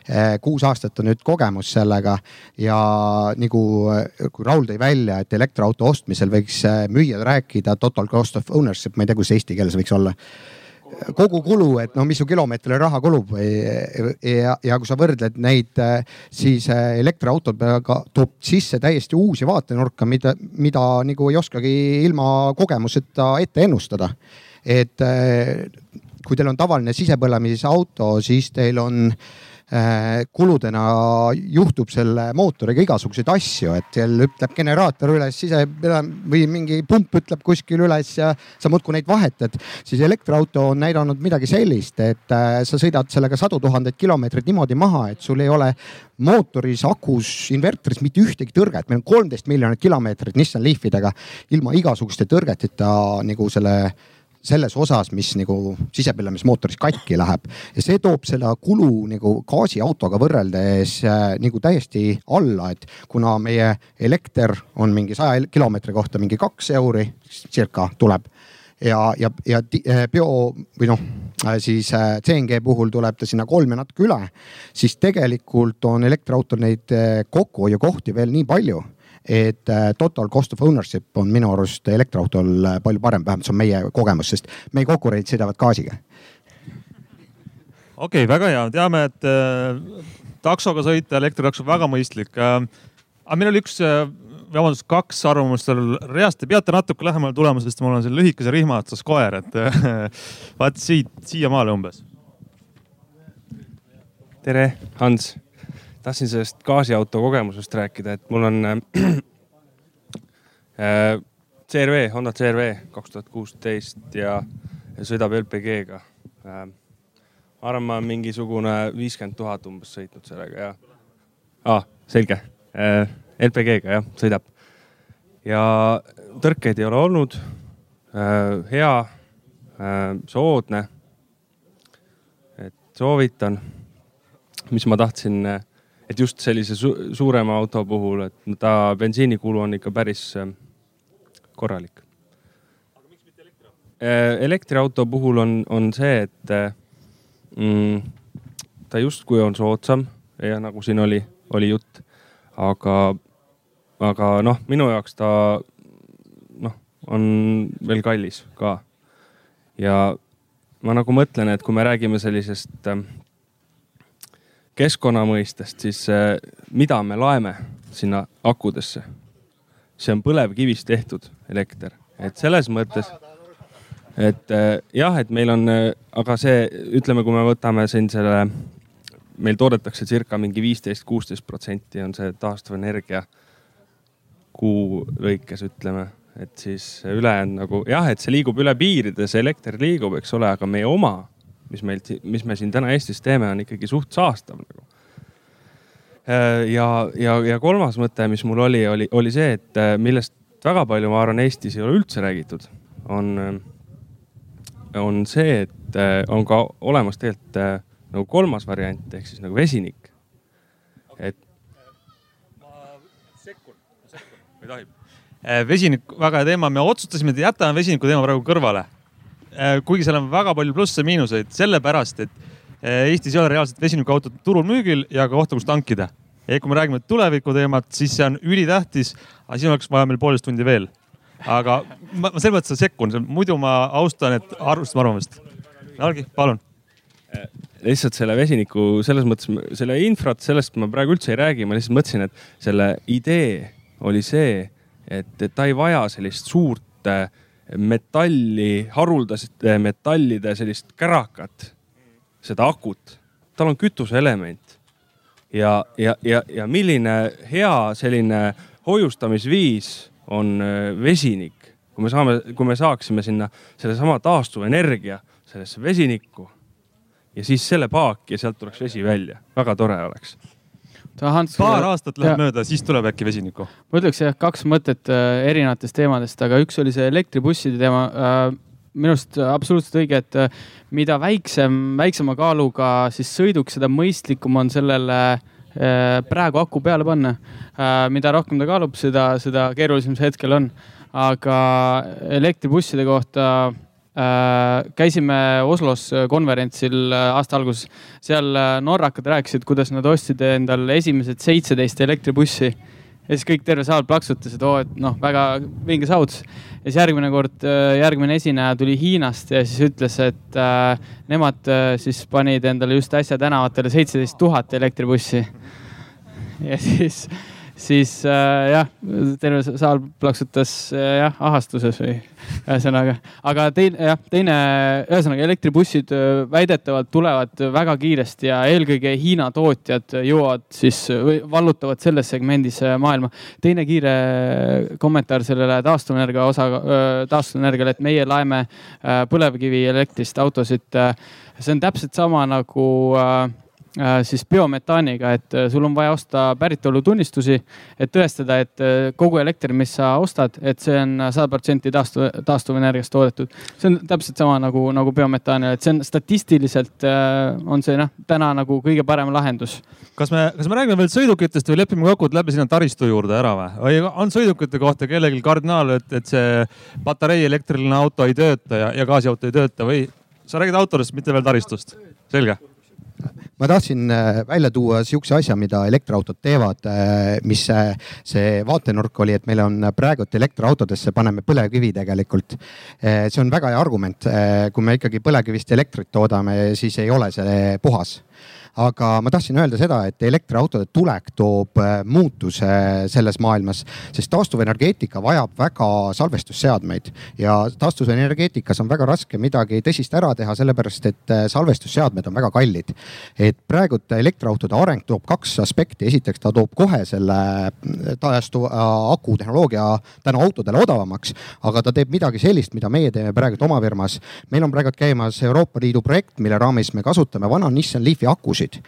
Eh, kuus aastat on nüüd kogemus sellega ja nagu, kui Raul tõi välja, et elektriauto ostmisel võiks eh, müüjad rääkida total cost of ownership, ma ei tea, kuidas eesti keeles võiks olla. Kogu kulu, et no mis su kilomeetrile raha kulub või ja, ja kui sa võrdled neid, siis elektriautodega toob sisse täiesti uusi vaatenurka, mida, mida nagu ei oskagi ilma kogemuseta ette ennustada et äh, kui teil on tavaline sisepõlemisauto, siis teil on äh, kuludena juhtub selle mootoriga igasuguseid asju, et seal ütleb generaator üles, sise või mingi pump ütleb kuskil üles ja sa muudkui neid vahetad. siis elektriauto on näidanud midagi sellist, et äh, sa sõidad sellega sadu tuhandeid kilomeetreid niimoodi maha, et sul ei ole mootoris, akus, inverteris mitte ühtegi tõrget. meil on kolmteist miljonit kilomeetrit Nissan Leafidega ilma igasuguste tõrgeteta nagu selle selles osas, mis nagu sisepõlemismootoris katki läheb. Ja see toob selle kulu nagu gaasiautoga võrreldes äh, nagu täiesti alla, et kuna meie elekter on mingi saja kilomeetri kohta mingi kaks euri circa tuleb. Ja, ja, ja äh, bio või noh, äh, siis äh, CNG puhul tuleb ta sinna kolm ja natuke üle, siis tegelikult on elektriautol neid kokkuhoiukohti veel nii palju et äh, total cost of ownership on minu arust elektriautol äh, palju parem, vähemalt see on meie kogemus, sest meie konkurendid sõidavad gaasiga. okei okay,, väga hea, teame, et äh, taksoga sõita elektritakso väga mõistlik äh,. aga meil oli üks äh,, vabandust, kaks arvamust seal reast, te peate natuke lähemale tulema, sest mul on seal lühikese rihma otsas koer, et *laughs* vaat siit, siiamaale umbes. tere, Hans tahtsin sellest gaasiauto kogemusest rääkida, et mul on äh, *clears throat* äh CRV, Honda CRV kaks tuhat kuusteist ja, ja sõidab LPG-ga äh,. ma arvan, ma olen mingisugune viiskümmend tuhat umbes sõitnud sellega ja ah,, selge äh,. LPG-ga jah, sõidab. ja tõrkeid ei ole olnud äh,. hea äh,, soodne. et soovitan mis ma tahtsin äh, et just sellise su suurema auto puhul, et ta bensiinikulu on ikka päris äh, korralik. aga miks mitte elektriauto? Äh, elektriauto puhul on, on see, et äh, mm, ta justkui on soodsam ja nagu siin oli, oli jutt, aga, aga noh, minu jaoks ta noh, on veel kallis ka. ja ma nagu mõtlen, et kui me räägime sellisest keskkonna mõistest, siis äh, mida me laeme sinna akudesse? see on põlevkivist tehtud elekter, et selles mõttes, et äh, jah, et meil on, äh, aga see, ütleme, kui me võtame siin selle, meil toodetakse circa mingi viisteist, kuusteist protsenti on see taastuvenergia kuu lõikes, ütleme et siis ülejäänud nagu jah, et see liigub üle piiride, see elekter liigub, eks ole, aga meie oma mis meil, mis me siin täna Eestis teeme, on ikkagi suht saastav nagu. Äh, ja, ja, ja kolmas mõte, mis mul oli, oli, oli see, et äh, millest väga palju, ma arvan, Eestis ei ole üldse räägitud, on, äh, on see, et on ka olemas tegelikult nagu kolmas variant ehk siis nagu vesinik. et. ma sekkun, sekkun, kui tohib. vesinik, väga hea teema, me otsustasime, et jätame vesiniku teema praegu kõrvale kuigi seal on väga palju plusse-miinuseid, sellepärast et äh, Eestis ei ole reaalselt vesinikuautot turul müügil ja ka kohta, kus tankida. ja kui me räägime tuleviku teemat, siis see on ülitähtis, aga siin oleks vaja meil poolteist tundi veel. aga ma, ma selles mõttes sekkun, muidu ma austan, et arvestame arvamust. Algi, palun. Äh, lihtsalt selle vesiniku selles mõttes, selle infrat, sellest ma praegu üldse ei räägi, ma lihtsalt mõtlesin, et selle idee oli see, et, et ta ei vaja sellist suurt äh, metalli, haruldaste metallide sellist kärakat, seda akut. tal on kütuseelement ja, ja, ja, ja milline hea selline hoiustamisviis on äh, vesinik. kui me saame, kui me saaksime sinna sellesama taastuvenergia sellesse vesinikku ja siis selle paaki ja sealt tuleks vesi välja, väga tore oleks Hans, paar aastat läheb ja. mööda, siis tuleb äkki vesinikku. ma ütleks jah, kaks mõtet äh, erinevatest teemadest, aga üks oli see elektribusside teema äh, minu arust absoluutselt õige, et äh, mida väiksem, väiksema kaaluga siis sõiduk, seda mõistlikum on sellele äh, praegu aku peale panna. mida rohkem ta kaalub, seda, seda keerulisem see hetkel on. aga elektribusside kohta Äh, käisime Oslos konverentsil äh, aasta alguses, seal äh, norrakad rääkisid, kuidas nad ostsid endale esimesed seitseteist elektribussi. ja siis kõik, terve saal plaksutas, et oo, et noh, väga vinge saavutus. ja siis järgmine kord, järgmine esineja tuli Hiinast ja siis ütles, et äh, nemad äh, siis panid endale just äsja tänavatele seitseteist tuhat elektribussi. *laughs* ja siis siis äh, jah, terve saal plaksutas äh, jah, ahastuses või *laughs* ühesõnaga. aga teine jah, teine, ühesõnaga elektribussid äh, väidetavalt tulevad väga kiiresti ja eelkõige Hiina tootjad jõuavad siis või vallutavad selles segmendis äh, maailma. teine kiire kommentaar sellele taastuvenergia osa, taastuvenergiale, et meie laeme põlevkivielektrist autosid. see on täpselt sama nagu äh, Äh, siis biometaaniga, et äh, sul on vaja osta päritolutunnistusi, et tõestada, et äh, kogu elekter, mis sa ostad, et see on sada protsenti taastuv, taastuvenergiast toodetud. see on täpselt sama nagu, nagu biometaanil, et see on statistiliselt on see noh, täna nagu kõige parem lahendus. kas me, kas me räägime veel sõidukitest või lepime kokku, et lähme sinna taristu juurde ära või? või on sõidukite kohta kellelgi kardinaal, et, et see patarei elektriline auto ei tööta ja, ja gaasiauto ei tööta või sa räägid autodest, mitte veel taristust? selge ma tahtsin äh, välja tuua sihukese asja, mida elektriautod teevad, äh, mis see, see vaatenurk oli, et meil on praegu elektriautodesse paneme põlevkivi tegelikult. Äh, see on väga hea argument, kui me ikkagi põlevkivist elektrit toodame, siis ei ole see puhas aga ma tahtsin öelda seda, et elektriautode tulek toob äh, muutuse selles maailmas, sest taastuvenergeetika vajab väga salvestusseadmeid ja taastuvenergeetikas on väga raske midagi tõsist ära teha, sellepärast et äh, salvestusseadmed on väga kallid. et praegult elektriautode areng toob kaks aspekti, esiteks ta toob kohe selle äh, taastuva akutehnoloogia tänu autodele odavamaks, aga ta teeb midagi sellist, mida meie teeme praegu oma firmas. meil on praegu käimas Euroopa Liidu projekt, mille raames me kasutame vana Nissan Leafi akusid akusid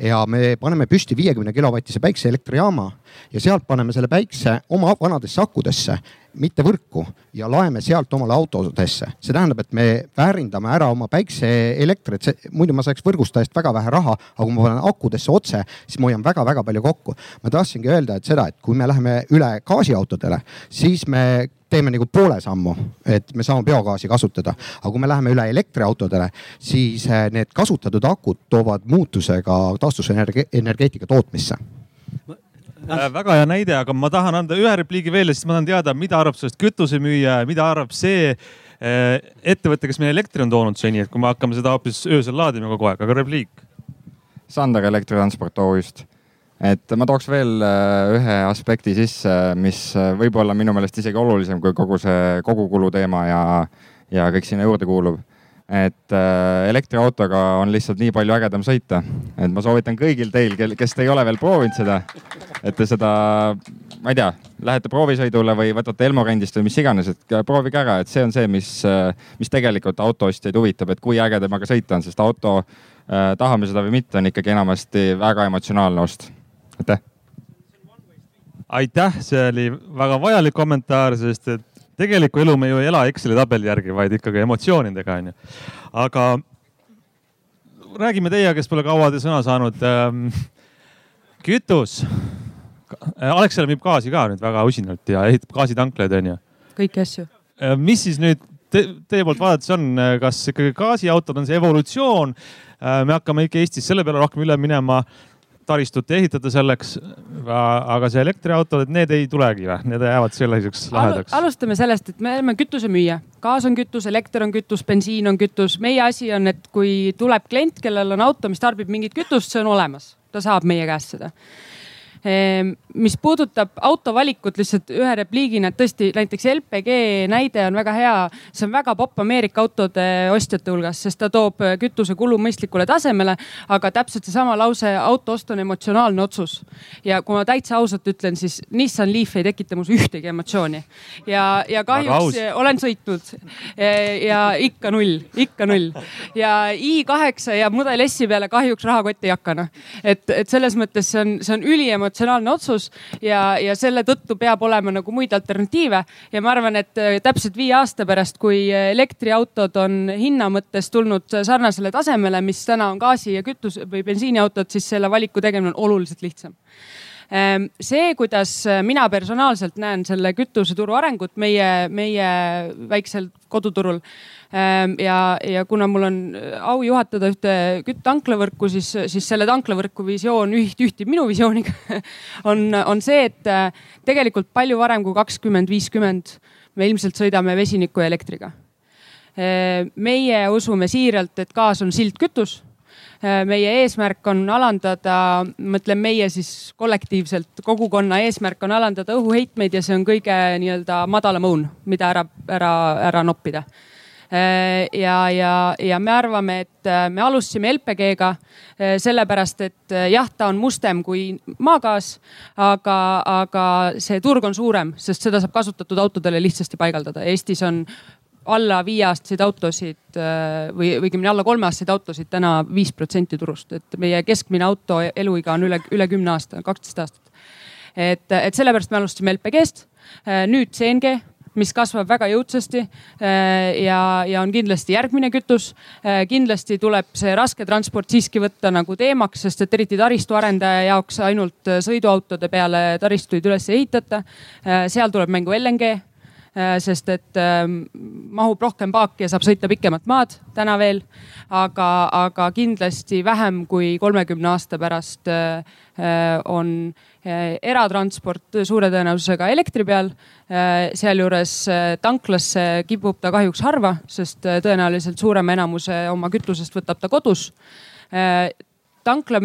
ja me paneme püsti viiekümne kilovatise päikseelektrijaama ja sealt paneme selle päikse oma vanadesse akudesse, mitte võrku ja laeme sealt omale autodesse. see tähendab, et me väärindame ära oma päikseelektrit, muidu ma saaks võrgustajast väga vähe raha, aga kui ma panen akudesse otse, siis ma hoian väga-väga palju kokku. ma tahtsingi öelda, et seda, et kui me läheme üle gaasiautodele, siis me teeme nagu poole sammu, et me saame biogaasi kasutada. aga kui me läheme üle elektriautodele, siis eh, need kasutatud akud toovad muutuse ka taastusenergeetika tootmisse äh,. väga hea näide, aga ma tahan anda ühe repliigi veel ja siis ma tahan teada, mida arvab sellest kütusemüüja ja mida arvab see äh, ettevõte, kes meile elektri on toonud seni, et kui me hakkame seda hoopis öösel laadima kogu aeg, aga repliik. Sander Elektritransport OÜ-st et ma tooks veel äh, ühe aspekti sisse, mis äh, võib olla minu meelest isegi olulisem kui kogu see kogukulu teema ja, ja kõik sinna juurde kuulub. et äh, elektriautoga on lihtsalt nii palju ägedam sõita, et ma soovitan kõigil teil, kes te ei ole veel proovinud seda, et te seda, ma ei tea, lähete proovisõidule või võtate Elmo-rendist või mis iganes, et proovige ära, et see on see, mis, mis tegelikult autoostjaid huvitab, et kui äge temaga sõita on, sest auto tahame seda või mitte, on ikkagi enamasti väga emotsionaalne ost aitäh. aitäh, see oli väga vajalik kommentaar, sest et tegelikku elu me ju ei ela Exceli tabeli järgi, vaid ikkagi emotsioonidega onju. aga räägime teie, kes pole kaua sõna saanud ähm,. kütus. Alexela müüb gaasi ka nüüd väga usinalt ja ehitab gaasitankleid onju. kõiki asju. Äh, mis siis nüüd te, teie poolt vaadates on, kas ikkagi gaasiautod on see evolutsioon? Äh, me hakkame ikka Eestis selle peale rohkem üle minema taristut ei ehitata selleks. aga see elektriautod, et need ei tulegi või, need jäävad selliseks lahedaks? alustame sellest, et me oleme kütusemüüja gaas on kütus, elekter on kütus, bensiin on kütus. meie asi on, et kui tuleb klient, kellel on auto, mis tarbib mingit kütust, see on olemas, ta saab meie käest seda mis puudutab auto valikut lihtsalt ühe repliigina, et tõesti näiteks LPG näide on väga hea. see on väga popp Ameerika autode ostjate hulgas, sest ta toob kütusekulu mõistlikule tasemele. aga täpselt seesama lause, auto ost on emotsionaalne otsus. ja kui ma täitsa ausalt ütlen, siis Nissan Leaf ei tekita mus ühtegi emotsiooni. ja, ja kahjuks olen sõitnud ja ikka null, ikka null. ja i8 ja Model S-i peale kahjuks rahakott ei hakka noh. et, et selles mõttes see on, see on üliemotsionaalne emotsionaalne otsus ja, ja selle tõttu peab olema nagu muid alternatiive. ja ma arvan, et äh, täpselt viie aasta pärast, kui elektriautod on hinna mõttes tulnud sarnasele tasemele, mis täna on gaasi ja kütus või bensiiniautod, siis selle valiku tegemine on oluliselt lihtsam ähm, see, kuidas mina personaalselt näen selle kütuseturu arengut meie, meie väiksel koduturul ja, ja kuna mul on äh, au juhatada ühte küttanklavõrku, siis, siis selle tanklavõrku visioon üht, ühtib minu visiooniga. *laughs* On, on see, et äh, tegelikult palju varem kui kakskümmend, viiskümmend me ilmselt sõidame vesiniku ja elektriga. Ehm, meie usume siiralt, et gaas on sildkütus ehm, meie eesmärk on alandada, mõtlen meie siis kollektiivselt, kogukonna eesmärk on alandada õhuheitmeid ja see on kõige nii-öelda madalam õun, mida ära, ära, ära noppida ja, ja, ja me arvame, et äh, me alustasime LPG-ga äh, sellepärast, et jah, ta on mustem kui maagaas, aga, aga see turg on suurem, sest seda saab kasutatud autodele lihtsasti paigaldada. Eestis on alla viieaastaseid autosid või õigemini alla kolmeaastaseid autosid täna viis protsenti turust, et meie keskmine auto eluiga on üle, üle kümne aasta, kaksteist aastat. et, et sellepärast me alustasime LPG-st, nüüd CNG mis kasvab väga jõudsasti äh, ja, ja on kindlasti järgmine kütus. Äh, kindlasti tuleb see raske transport siiski võtta nagu teemaks, sest et eriti taristuarendaja jaoks ainult sõiduautode peale taristuid üles ei ehitata. Äh, seal tuleb mängu LNG sest et äh, mahub rohkem paaki ja saab sõita pikemat maad täna veel. aga, aga kindlasti vähem kui kolmekümne aasta pärast äh, on äh, eratransport suure tõenäosusega elektri peal. Äh, sealjuures äh, tanklasse kipub ta kahjuks harva, sest tõenäoliselt suurema enamuse oma kütusest võtab ta kodus. Tankla,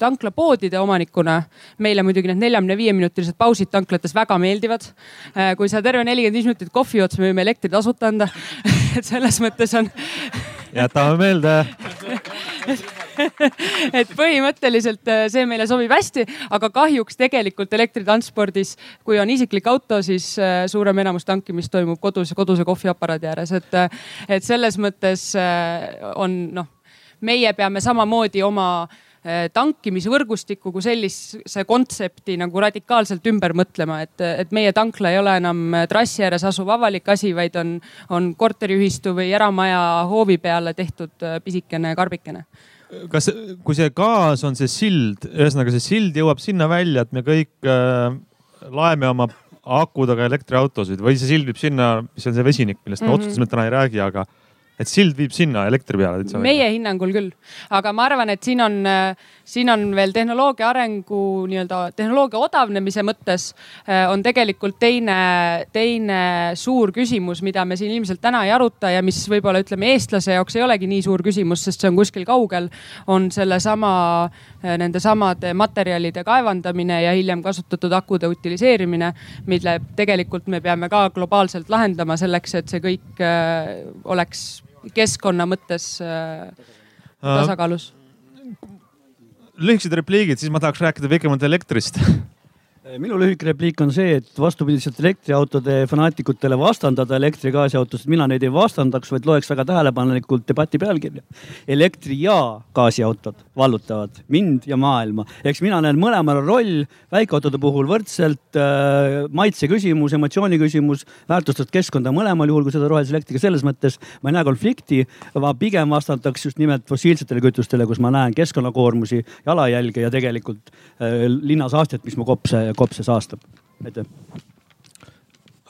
tanklapoodide omanikuna meile muidugi need neljakümne viie minutilised pausid tanklates väga meeldivad. kui sa terve nelikümmend viis minutit kohvi jood, siis me võime elektri tasuta anda *laughs* et selles mõttes on jätame meelde *laughs* *laughs* et põhimõtteliselt äh, see meile sobib hästi, aga kahjuks tegelikult elektritranspordis, kui on isiklik auto, siis äh, suurem enamus tankimist toimub kodus, koduse kohviaparaadi ääres, et, äh, et selles mõttes on noh, meie peame samamoodi oma tankimisvõrgustikku kui sellise kontsepti nagu radikaalselt ümber mõtlema, et, et meie tankla ei ole enam trassi ääres asuv avalik asi, vaid on, on korteriühistu või eramaja hoovi peale tehtud pisikene karbikene kas, kui see gaas on see sild, ühesõnaga see sild jõuab sinna välja, et me kõik äh, laeme oma akudega elektriautosid või see sild viib sinna, mis on see vesinik, millest me mm -hmm. otsustasime, et täna ei räägi, aga et sild viib sinna elektri peale täitsa. meie hinnangul küll, aga ma arvan, et siin on, siin on veel tehnoloogia arengu nii-öelda tehnoloogia odavnemise mõttes äh, on tegelikult teine, teine suur küsimus, mida me siin ilmselt täna ei aruta ja mis võib-olla ütleme eestlase jaoks ei olegi nii suur küsimus, sest see on kuskil kaugel. on sellesama, äh, nende samade materjalide kaevandamine ja hiljem kasutatud akude utiliseerimine, mille tegelikult me peame ka globaalselt lahendama selleks, et see kõik äh, oleks keskkonna mõttes äh, tasakaalus. lühikesed repliigid, siis ma tahaks rääkida pikemalt elektrist *laughs* minu lühike repliik on see, et vastupidiselt elektriautode fanaatikutele vastandada elektri- ja gaasiautosid, mina neid ei vastandaks, vaid loeks väga tähelepanelikult debati pealkirja. elektri- ja gaasiautod vallutavad mind ja maailma. eks mina näen mõlemal roll väikeautode puhul võrdselt äh, maitse küsimus, emotsiooni küsimus, väärtustad keskkonda mõlemal juhul, kui seda rohelise elektriga, selles mõttes ma ei näe konflikti. ma pigem vastandaks just nimelt fossiilsetele kütustele, kus ma näen keskkonnakoormusi, jalajälge ja tegelikult äh, linnasaastet, mis mu kopse kopse saastab. aitäh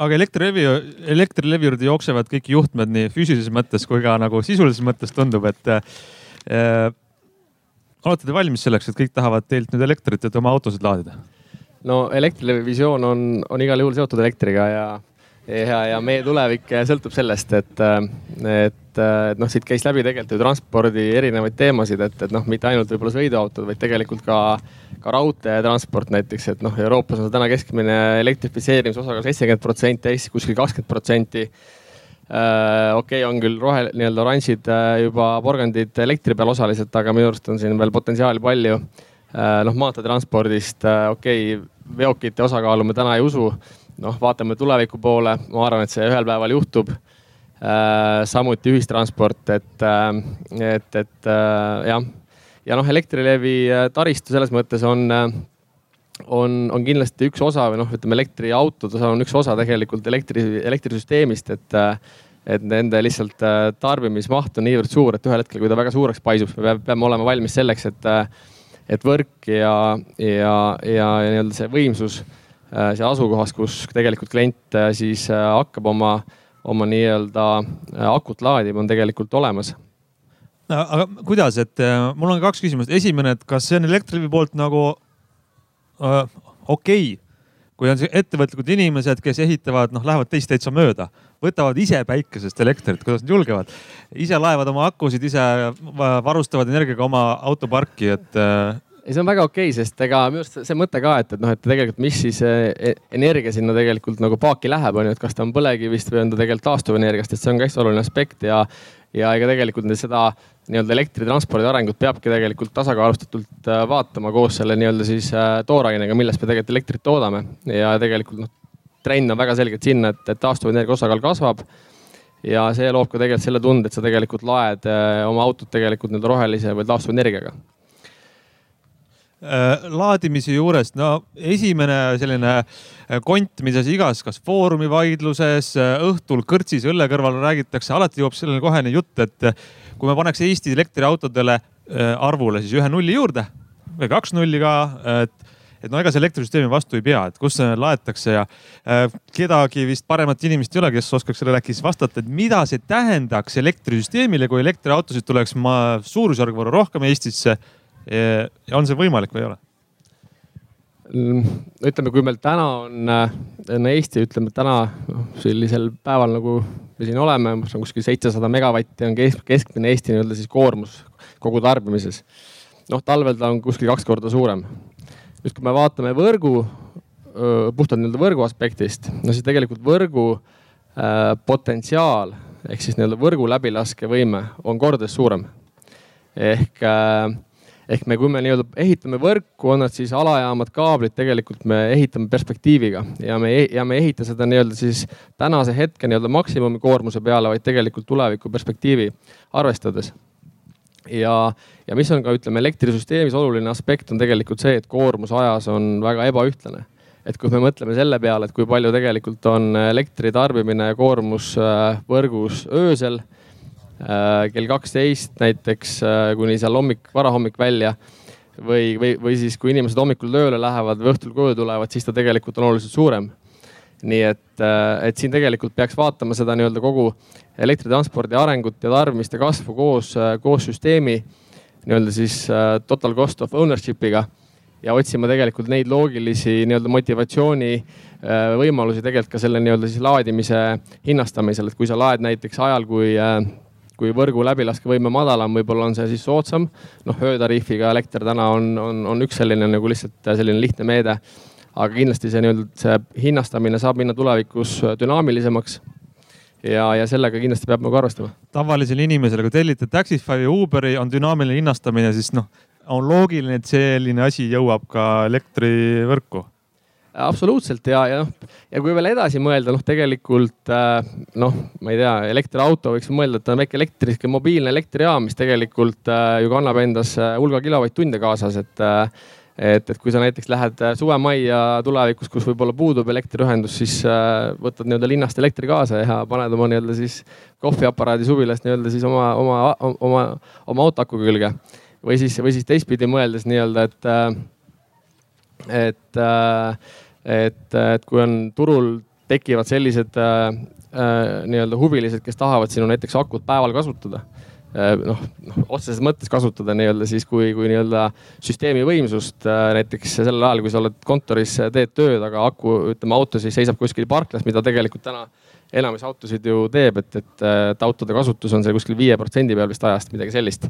aga Elektrilevi, Elektrilevi juurde jooksevad kõik juhtmed nii füüsilises mõttes kui ka nagu sisulises mõttes tundub, et äh, olete te valmis selleks, et kõik tahavad teilt nüüd elektrit, et oma autosid laadida? no Elektrilevi visioon on, on igal juhul seotud elektriga ja, ja, ja meie tulevik sõltub sellest, et, et, et noh, siit käis läbi tegelikult ju transpordi erinevaid teemasid, et, et noh, mitte ainult võib-olla sõiduautod, vaid tegelikult ka, ka raudteetransport näiteks, et noh, Euroopas on täna keskmine elektrifitseerimise osakaal seitsekümmend protsenti, Eestis kuskil kakskümmend protsenti okei okay,, on küll rohe, nii-öelda oranžid juba porgandid elektri peal osaliselt, aga minu arust on siin veel potentsiaali palju. noh, maanteetranspordist, okei okay,, veokite osakaalu me täna ei usu noh, vaatame tuleviku poole, ma arvan, et see ühel päeval juhtub äh,. samuti ühistransport, et, äh, et, et äh, jah. ja noh, Elektrilevi taristu selles mõttes on, on, on kindlasti üks osa või noh, ütleme elektriautode osa on üks osa tegelikult elektri, elektrisüsteemist, et et nende lihtsalt tarbimismaht on niivõrd suur, et ühel hetkel, kui ta väga suureks paisub, me peame olema valmis selleks, et, et võrk ja, ja, ja, ja nii-öelda see võimsus Äh, see asukohas, kus tegelikult klient äh, siis äh, hakkab oma, oma nii-öelda akut laadima, on tegelikult olemas no, aga kuidas, et mul on kaks küsimust. esimene, et kas see on Elektrilevi poolt nagu äh, okei okay., kui on ettevõtlikud inimesed, kes ehitavad, noh, lähevad teist täitsa mööda, võtavad ise päikesest elektrit, kuidas nad julgevad, ise laevad oma akusid, ise varustavad energiaga oma autoparki, et ei, see on väga okei okay,, sest ega minu arust see mõte ka, et, et noh, et tegelikult, mis siis e, energia sinna tegelikult nagu paaki läheb, on ju, et kas ta on põlevkivist või on ta tegelikult taastuvenergiast, et see on ka hästi oluline aspekt ja, ja ega tegelikult seda nii-öelda elektritranspordi arengut peabki tegelikult tasakaalustatult äh, vaatama koos selle nii-öelda siis äh, toorainega, millest me tegelikult elektrit toodame. Ja tegelikult noh, trend on väga selgelt sinna, et, et taastuvenergia osakaal kasvab ja see loob ka tegelikult selle tunde, et sa tegelikult laed oma autot tegelikult nii-öelda rohelise või taastuvenergiaga laadimise juurest, no esimene selline äh, kont, mida sa igas, kas Foorumi vaidluses, äh, õhtul kõrtsis õlle kõrval räägitakse, alati jõuab sellele kohene jutt, et kui me paneks Eesti elektriautodele arvule siis ühe nulli juurde või kaks nulli ka, et, et no ega see elektrisüsteemi vastu ei pea, et kus see laetakse ja äh, kedagi vist paremat inimest ei ole, kes oskaks sellele äkki siis vastata, et mida see tähendaks elektrisüsteemile, kui elektriautosid tuleks ma suurusjärgu võrra rohkem Eestisse ja on see võimalik või ei ole? Mm, ütleme, kui meil täna on, äh, on Eesti, ütleme täna noh, sellisel päeval, nagu me siin oleme, see on kuskil seitsesada megavatti on keskmine Eesti nii-öelda siis koormus kogu tarbimises. noh, talvel ta on kuskil kaks korda suurem. nüüd, kui me vaatame võrgu, puhtalt nii-öelda võrgu aspektist, no siis tegelikult võrgu äh, potentsiaal ehk siis nii-öelda võrgu läbilaskevõime on kordades suurem. ehk äh, ehk me, kui me nii-öelda ehitame võrku, on nad siis alajaamad, kaablid, tegelikult me ehitame perspektiiviga ja me, ja me ei ehita seda nii-öelda siis tänase hetke nii-öelda maksimumi koormuse peale, vaid tegelikult tuleviku perspektiivi arvestades. ja, ja mis on ka, ütleme elektrisüsteemis oluline aspekt on tegelikult see, et koormus ajas on väga ebaühtlane et kui me mõtleme selle peale, et kui palju tegelikult on elektri tarbimine ja koormus äh, võrgus öösel kell kaksteist näiteks äh, kuni seal hommik, varahommik välja või, või, või siis, kui inimesed hommikul tööle lähevad või õhtul koju tulevad, siis ta tegelikult on oluliselt suurem. nii et, äh, et siin tegelikult peaks vaatama seda nii-öelda kogu elektritranspordi arengut ja tarbimiste kasvu koos, koos süsteemi nii-öelda siis total cost of ownership'iga ja otsima tegelikult neid loogilisi nii-öelda motivatsiooni võimalusi tegelikult ka selle nii-öelda siis laadimise hinnastamisel, et kui sa laed näiteks ajal, kui kui võrgu läbilaskevõime madalam, võib-olla on see siis soodsam. noh, öötariifiga elekter täna on, on, on üks selline nagu lihtsalt selline lihtne meede. aga kindlasti see nii-öelda see hinnastamine saab minna tulevikus dünaamilisemaks ja, ja sellega kindlasti peab nagu arvestama. tavalisele inimesele, kui tellite Taxify ja Uberi, on dünaamiline hinnastamine, siis noh, on loogiline, et selline asi jõuab ka elektrivõrku absoluutselt ja, ja noh, ja kui veel edasi mõelda, noh, tegelikult äh, noh, ma ei tea, elektriauto võiks mõelda, et on väike elektriske mobiilne elektrijaam, mis tegelikult äh, ju kannab endas äh, hulga kilovatt-tunde kaasas, et et, et kui sa näiteks lähed suvemajja tulevikus, kus võib-olla puudub elektriühendus, siis äh, võtad nii-öelda linnast elektri kaasa ja paned oma nii-öelda siis kohviaparaadi suvilas nii-öelda siis oma, oma, oma, oma auto aku külge. või siis, või siis teistpidi mõeldes nii-öelda, et, et äh, et, et kui on turul tekivad sellised äh, äh, nii-öelda huvilised, kes tahavad sinu näiteks akut päeval kasutada noh, noh otseses mõttes kasutada nii-öelda siis kui, kui nii-öelda süsteemi võimsust. näiteks sellel ajal, kui sa oled kontoris, teed tööd, aga aku, ütleme auto siis seisab kuskil parklas, mida tegelikult täna enamus autosid ju teeb, et, et, et autode kasutus on seal kuskil viie protsendi peal vist ajast, midagi sellist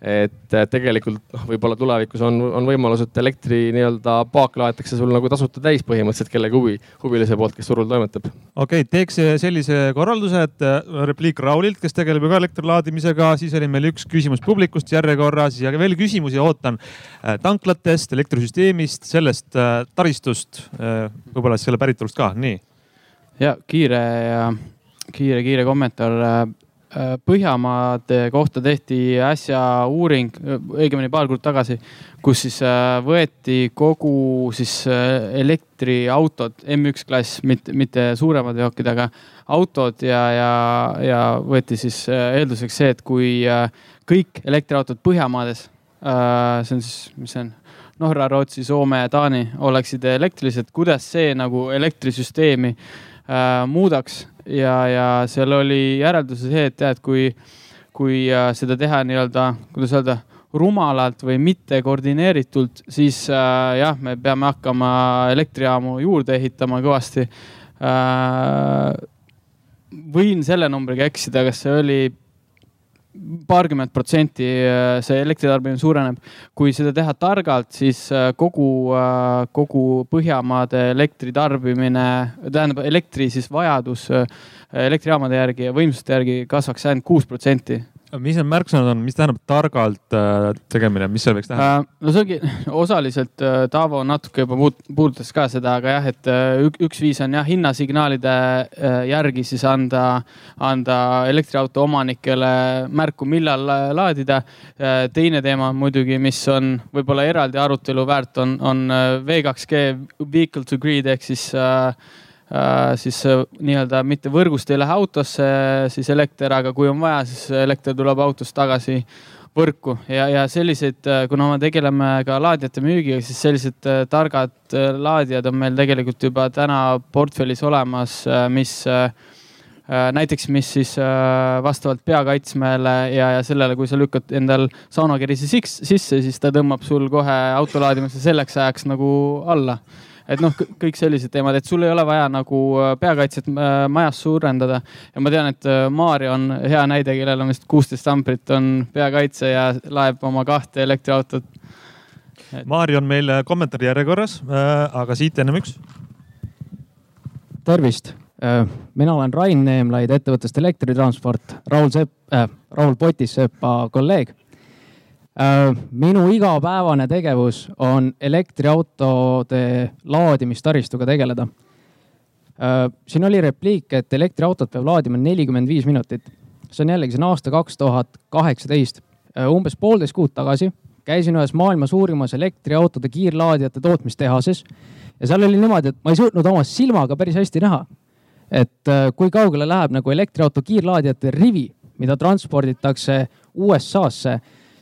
et tegelikult noh, võib-olla tulevikus on, on võimalus, et elektri nii-öelda paak laetakse sul nagu tasuta täis põhimõtteliselt kellegi huvi, huvilise poolt, kes turul toimetab. okei okay,, teeks sellise korralduse, et äh, repliik Raulilt, kes tegeleb ju ka elektrilaadimisega, siis oli meil üks küsimus publikust järjekorras ja veel küsimusi ootan äh, tanklatest, elektrisüsteemist, sellest äh, taristust, võib-olla siis selle päritolust ka, nii. ja kiire ja kiire, kiire kommentaar Äh, Põhjamaade kohta tehti äsja uuring, õigemini paar kuud tagasi, kus siis äh, võeti kogu siis äh, elektriautod, M1 klass, mitte, mitte suuremad veokid, aga autod ja, ja, ja võeti siis eelduseks see, et kui kõik elektriautod Põhjamaades, see on siis, mis see on Norra, Rootsi, Soome, Taani oleksid elektrilised, kuidas see nagu elektrisüsteemi äh, muudaks ja, ja seal oli järeldus see, et tead, kui, kui äh, seda teha nii-öelda, kuidas öelda, rumalalt või mitte koordineeritult, siis äh, jah, me peame hakkama elektrijaamu juurde ehitama kõvasti äh,. võin selle numbriga eksida, kas see oli paarkümmend protsenti äh, see elektritarbimine suureneb. kui seda teha targalt, siis äh, kogu, äh, kogu Põhjamaade elektritarbimine, tähendab elektri siis vajadus elektrijaamade järgi ja võimsuste järgi kasvaks ainult kuus protsenti mis need märksõnad on, mis tähendab targalt äh, tegemine, mis see võiks tähendada? Äh,? no see ongi osaliselt äh, Taavo natuke juba puudutas ka seda, aga jah, et üks viis on jah hinnasignaalide järgi siis anda, anda elektriauto omanikele märku, millal laadida. Teine teema muidugi, mis on võib-olla eraldi arutelu väärt, on, on V2G vehicle to grid ehk siis Äh, siis äh, nii-öelda mitte võrgust ei lähe autosse siis elekter, aga kui on vaja, siis elekter tuleb autost tagasi võrku. Ja, ja selliseid, äh, kuna me tegeleme ka laadijate müügiga, siis sellised targad laadijad on meil tegelikult juba täna portfellis olemas, mis näiteks, mis siis vastavalt peakaitsmele ja, ja sellele, kui sa lükkad endal saunakerisi sisse, siis ta tõmbab sul kohe auto laadimise selleks ajaks nagu alla et noh, kõik sellised teemad, et sul ei ole vaja nagu äh, peakaitset äh, majas suurendada. ja ma tean, et äh, Maarja on hea näide, kellel on vist kuusteist amprit on peakaitse ja laeb oma kahte elektriautot et.... Maarja on meil kommentaari järjekorras, aga siit ennem üks. tervist, mina olen Rain Neemlaid ettevõttest Elektritransport, Raul Sepp äh,, Raul Potissepa kolleeg Äh, minu igapäevane tegevus on elektriautode laadimistaristuga tegeleda. Äh, siin oli repliik, et elektriautot peab laadima nelikümmend viis minutit. see on jällegi, see on aasta kaks tuhat kaheksateist. Äh, umbes poolteist kuud tagasi käisin ühes maailma suurimas elektriautode kiirlaadijate tootmistehases ja seal oli niimoodi, et ma ei suutnud oma silmaga päris hästi näha, et kui kaugele läheb nagu elektriauto kiirlaadijate rivi, mida transporditakse USA-sse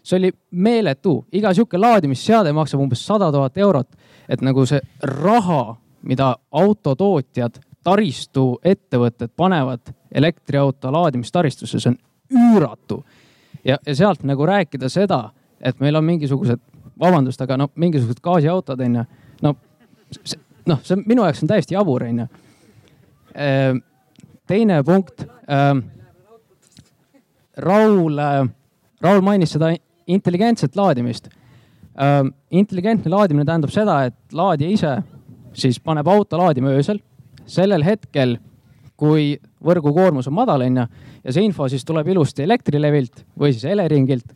see oli meeletu, iga sihuke laadimisseade maksab umbes sada tuhat eurot. et nagu see raha, mida autotootjad, taristuettevõtted panevad elektriauto laadimistaristusse, see on üüratu. ja, ja sealt nagu rääkida seda, et meil on mingisugused, vabandust, aga no mingisugused gaasiautod on ju, no noh, see minu jaoks on täiesti jabur, on ju. Ehm, teine punkt. Ehm, Raul, Raul mainis seda intelligentset laadimist. intelligentne laadimine tähendab seda, et laadija ise siis paneb auto laadima öösel, sellel hetkel, kui võrgukoormus on madal, onju, ja see info siis tuleb ilusti Elektrilevilt või siis Eleringilt.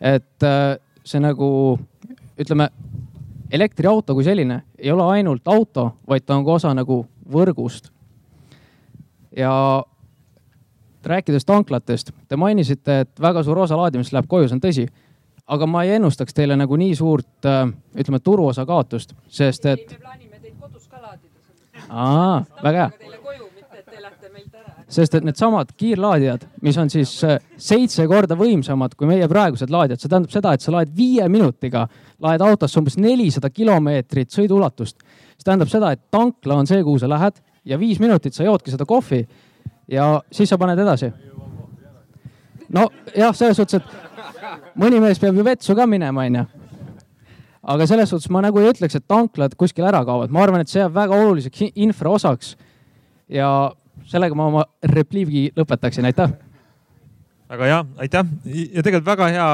et see nagu ütleme, elektriauto kui selline ei ole ainult auto, vaid ta on ka osa nagu võrgust. ja rääkides tanklatest, te mainisite, et väga suur osa laadimisest läheb koju, see on tõsi. aga ma ei ennustaks teile nagu nii suurt, äh, ütleme, turuosa kaotust, sest et. me plaanime teid kodus ka laadida. aa, väga hea sest et needsamad kiirlaadijad, mis on siis äh, seitse korda võimsamad kui meie praegused laadijad, see tähendab seda, et sa laed viie minutiga, laed autosse umbes nelisada kilomeetrit sõiduulatust. see tähendab seda, et tankla on see, kuhu sa lähed ja viis minutit sa joodki seda kohvi ja siis sa paned edasi. nojah, selles suhtes, et mõni mees peab ju vetsu ka minema, onju. aga selles suhtes ma nagu ei ütleks, et tanklad kuskil ära kaovad, ma arvan, et see jääb väga oluliseks infra osaks. ja sellega ma oma repliigi lõpetaksin, aitäh väga hea, aitäh ja tegelikult väga hea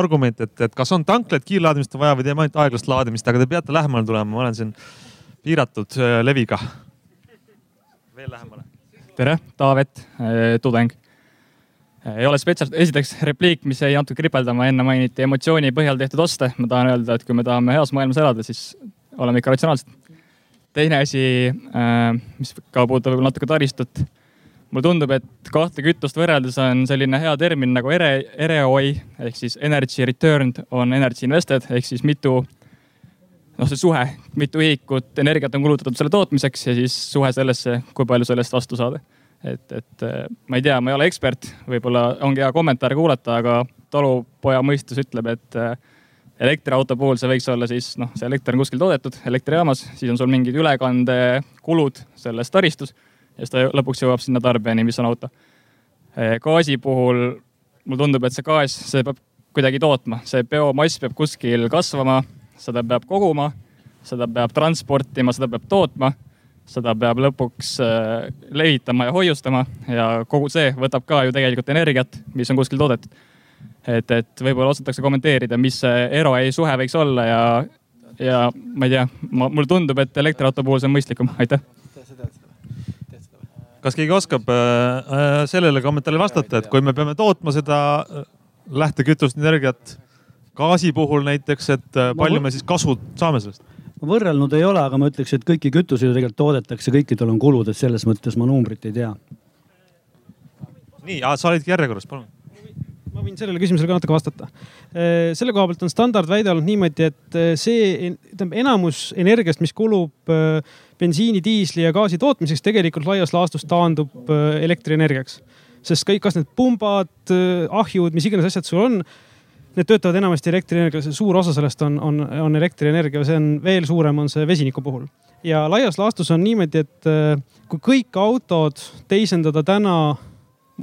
argument, et, et kas on tanklaid kiirlaadimist vaja või teeme ainult aeglast laadimist, aga te peate lähemale tulema, ma olen siin piiratud äh, leviga. veel lähemale. Tere, Taavet, äh, tudeng. Äh, ei ole spetsialist, esiteks repliik, mis jäi natuke kripeldama, enne mainiti emotsiooni põhjal tehtud oste. ma tahan öelda, et kui me tahame heas maailmas elada, siis oleme ikka ratsionaalsed. teine asi, mis ka puudutab võib-olla natuke taristut mulle tundub, et kahte kütust võrreldes on selline hea termin nagu ere, ROI ehk siis energy returned on energy invested ehk siis mitu, noh, see suhe, mitu ühikut energiat on kulutatud selle tootmiseks ja siis suhe sellesse, kui palju sellest vastu saada. et, et ma ei tea, ma ei ole ekspert, võib-olla ongi hea kommentaare kuulata, aga talupoja mõistus ütleb, et elektriauto puhul see võiks olla siis noh, see elekter on kuskil toodetud elektrijaamas, siis on sul mingid ülekandekulud selles taristus ja siis ta lõpuks jõuab sinna tarbijani, mis on auto. gaasi puhul mulle tundub, et see gaas, see peab kuidagi tootma, see biomass peab kuskil kasvama, seda peab koguma, seda peab transportima, seda peab tootma, seda peab lõpuks äh, levitama ja hoiustama ja kogu see võtab ka ju tegelikult energiat, mis on kuskil toodetud. et, et võib-olla osatakse kommenteerida, mis see ROI suhe võiks olla ja, ja ma ei tea, mulle tundub, et elektriauto puhul see on mõistlikum, aitäh kas keegi oskab äh, äh, sellele kommentaarile vastata, et kui me peame tootma seda äh, lähtekütust, energiat gaasi puhul näiteks, et palju me siis kasu saame sellest? võrrelnud ei ole, aga ma ütleks, et kõiki kütuseid ju tegelikult toodetakse, kõikidel on kulud, et selles mõttes ma numbrit ei tea. nii, sa olidki järjekorras, palun ma võin sellele küsimusele ka natuke vastata. selle koha pealt on standardväide olnud niimoodi, et see, tähendab enamus energiast, mis kulub bensiini, diisli ja gaasi tootmiseks tegelikult laias laastus taandub äh, elektrienergiaks. sest kõik, kas need pumbad, äh, ahjud, mis iganes asjad sul on, need töötavad enamasti elektrienergiaga, suur osa sellest on, on, on elektrienergia, see on veel suurem, on see vesiniku puhul. ja laias laastus on niimoodi, et äh, kui kõik autod teisendada täna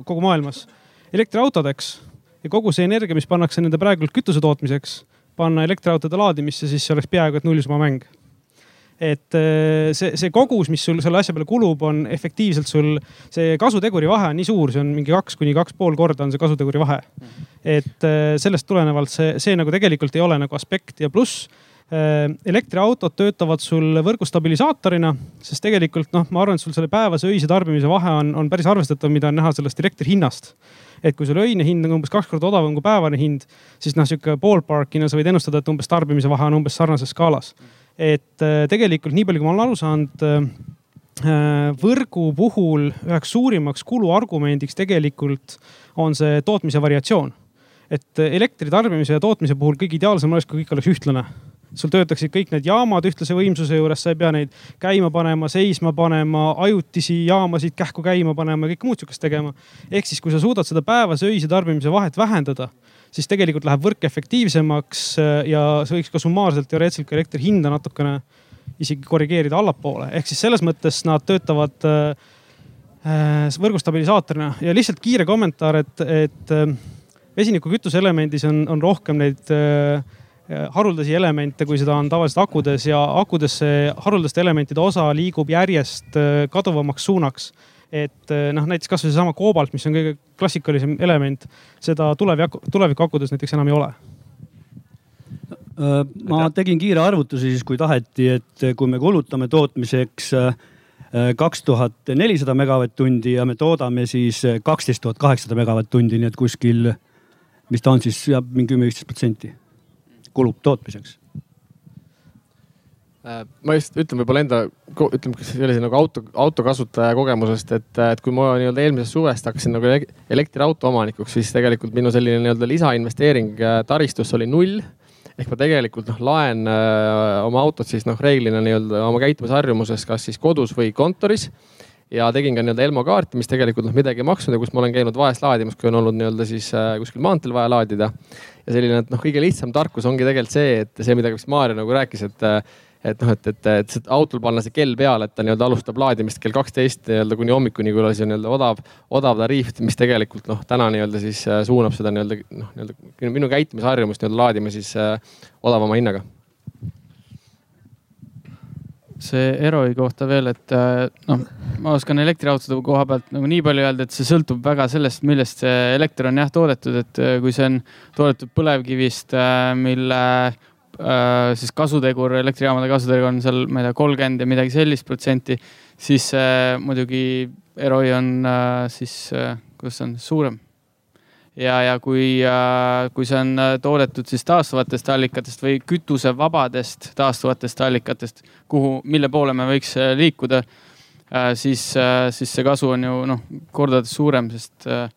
kogu maailmas elektriautodeks ja kogu see energia, mis pannakse nende praegult kütuse tootmiseks, panna elektriautode laadimisse, siis see oleks peaaegu et nullsumma mäng et äh, see, see kogus, mis sul selle asja peale kulub, on efektiivselt sul, see kasuteguri vahe on nii suur, see on mingi kaks kuni kaks pool korda on see kasuteguri vahe. et äh, sellest tulenevalt see, see nagu tegelikult ei ole nagu aspekt ja pluss äh, elektriautod töötavad sul võrgustabilisaatorina, sest tegelikult noh, ma arvan, et sul selle päevase öise tarbimise vahe on, on päris arvestatav, mida on näha sellest elektri hinnast. Et kui sul öine hind on umbes kaks korda odavam kui päevane hind, siis noh, sihuke ballpark'ina sa võid ennustada, et umbes tarbimise vahe on umbes sarnases skaalas et äh, tegelikult nii palju, kui ma olen aru saanud äh, äh, võrgu puhul üheks suurimaks kuluargumendiks tegelikult on see tootmise variatsioon. et elektri tarbimise ja tootmise puhul kõige ideaalsem oleks, kui kõik oleks ühtlane. sul töötaksid kõik need jaamad ühtlase võimsuse juures, sa ei pea neid käima panema, seisma panema, ajutisi jaamasid kähku käima panema, kõike muud sihukest tegema. ehk siis, kui sa suudad seda päevase öise tarbimise vahet vähendada siis tegelikult läheb võrk efektiivsemaks äh, ja see võiks ka summaarselt teoreetiliselt ka elektri hinda natukene isegi korrigeerida allapoole. ehk siis selles mõttes nad töötavad äh, äh võrgustabilisaatorina. Ja lihtsalt kiire kommentaar, et, et vesinikukütuse elemendis on, on rohkem neid haruldasi elemente, kui seda on tavaliselt akudes. Ja akudes see haruldaste elementide osa liigub järjest kaduvamaks suunaks et eh, noh, näiteks kasvõi seesama koobalt, mis on kõige klassikalisem element, seda tuleviku, tulevikuakkudes näiteks enam ei ole. Äh, ma tegin kiire arvutuse siis, kui taheti, et kui me kulutame tootmiseks äh, kaks tuhat nelisada megavatt-tundi ja me toodame siis kaksteist tuhat kaheksasada megavatt-tundi, nii et kuskil, mis ta on siis mingi kümme-viisteist protsenti kulub tootmiseks ma just ütlen võib-olla enda, ütleme sellise nagu auto, autokasutaja kogemusest, et, et kui ma nii-öelda eelmisest suvest hakkasin nagu elektriauto omanikuks, siis tegelikult minu selline nii-öelda lisainvesteering äh, taristusse oli null. ehk ma tegelikult noh, laen öö, äh, oma autot siis noh, reeglina nii-öelda oma käitumisharjumuses, kas siis kodus või kontoris ja tegin ka nii-öelda Elmo kaarti, mis tegelikult noh midagi ei maksnud ja kus ma olen käinud vahest laadimas, kui on olnud nii-öelda siis äh, kuskil maanteel vaja laadida. ja selline, et noh, kõige lihtsam tarkus ongi tegelikult see, et see, mida vist Maarja nagu rääkis, et et noh, et, et, et see autol panna see kell peale, et ta nii-öelda alustab laadimist kell kaksteist nii-öelda kuni hommikuni, oli see nii-öelda odav, odav tariif, mis tegelikult noh, täna nii-öelda siis äh, suunab seda nii-öelda noh, nii-öelda minu käitumisharjumust nii-öelda laadima siis äh, odavama hinnaga. See Eroi kohta veel, et äh, noh, ma oskan elektriautode koha pealt nagu nii palju öelda, et see sõltub väga sellest, millest see elekter on jah toodetud, et kui see on toodetud põlevkivist, mille äh, siis kasutegur, elektrijaamade kasutegur on seal, ma ei tea, kolmkümmend ja midagi sellist protsenti, siis äh, muidugi ROI on äh, siis äh,, kuidas see on, suurem. ja, ja kui äh,, kui see on äh, toodetud siis taastuvatest allikatest või kütusevabadest taastuvatest allikatest, kuhu, mille poole me võiks äh, liikuda äh,, siis äh,, siis see kasu on ju noh, kordades suurem, sest äh,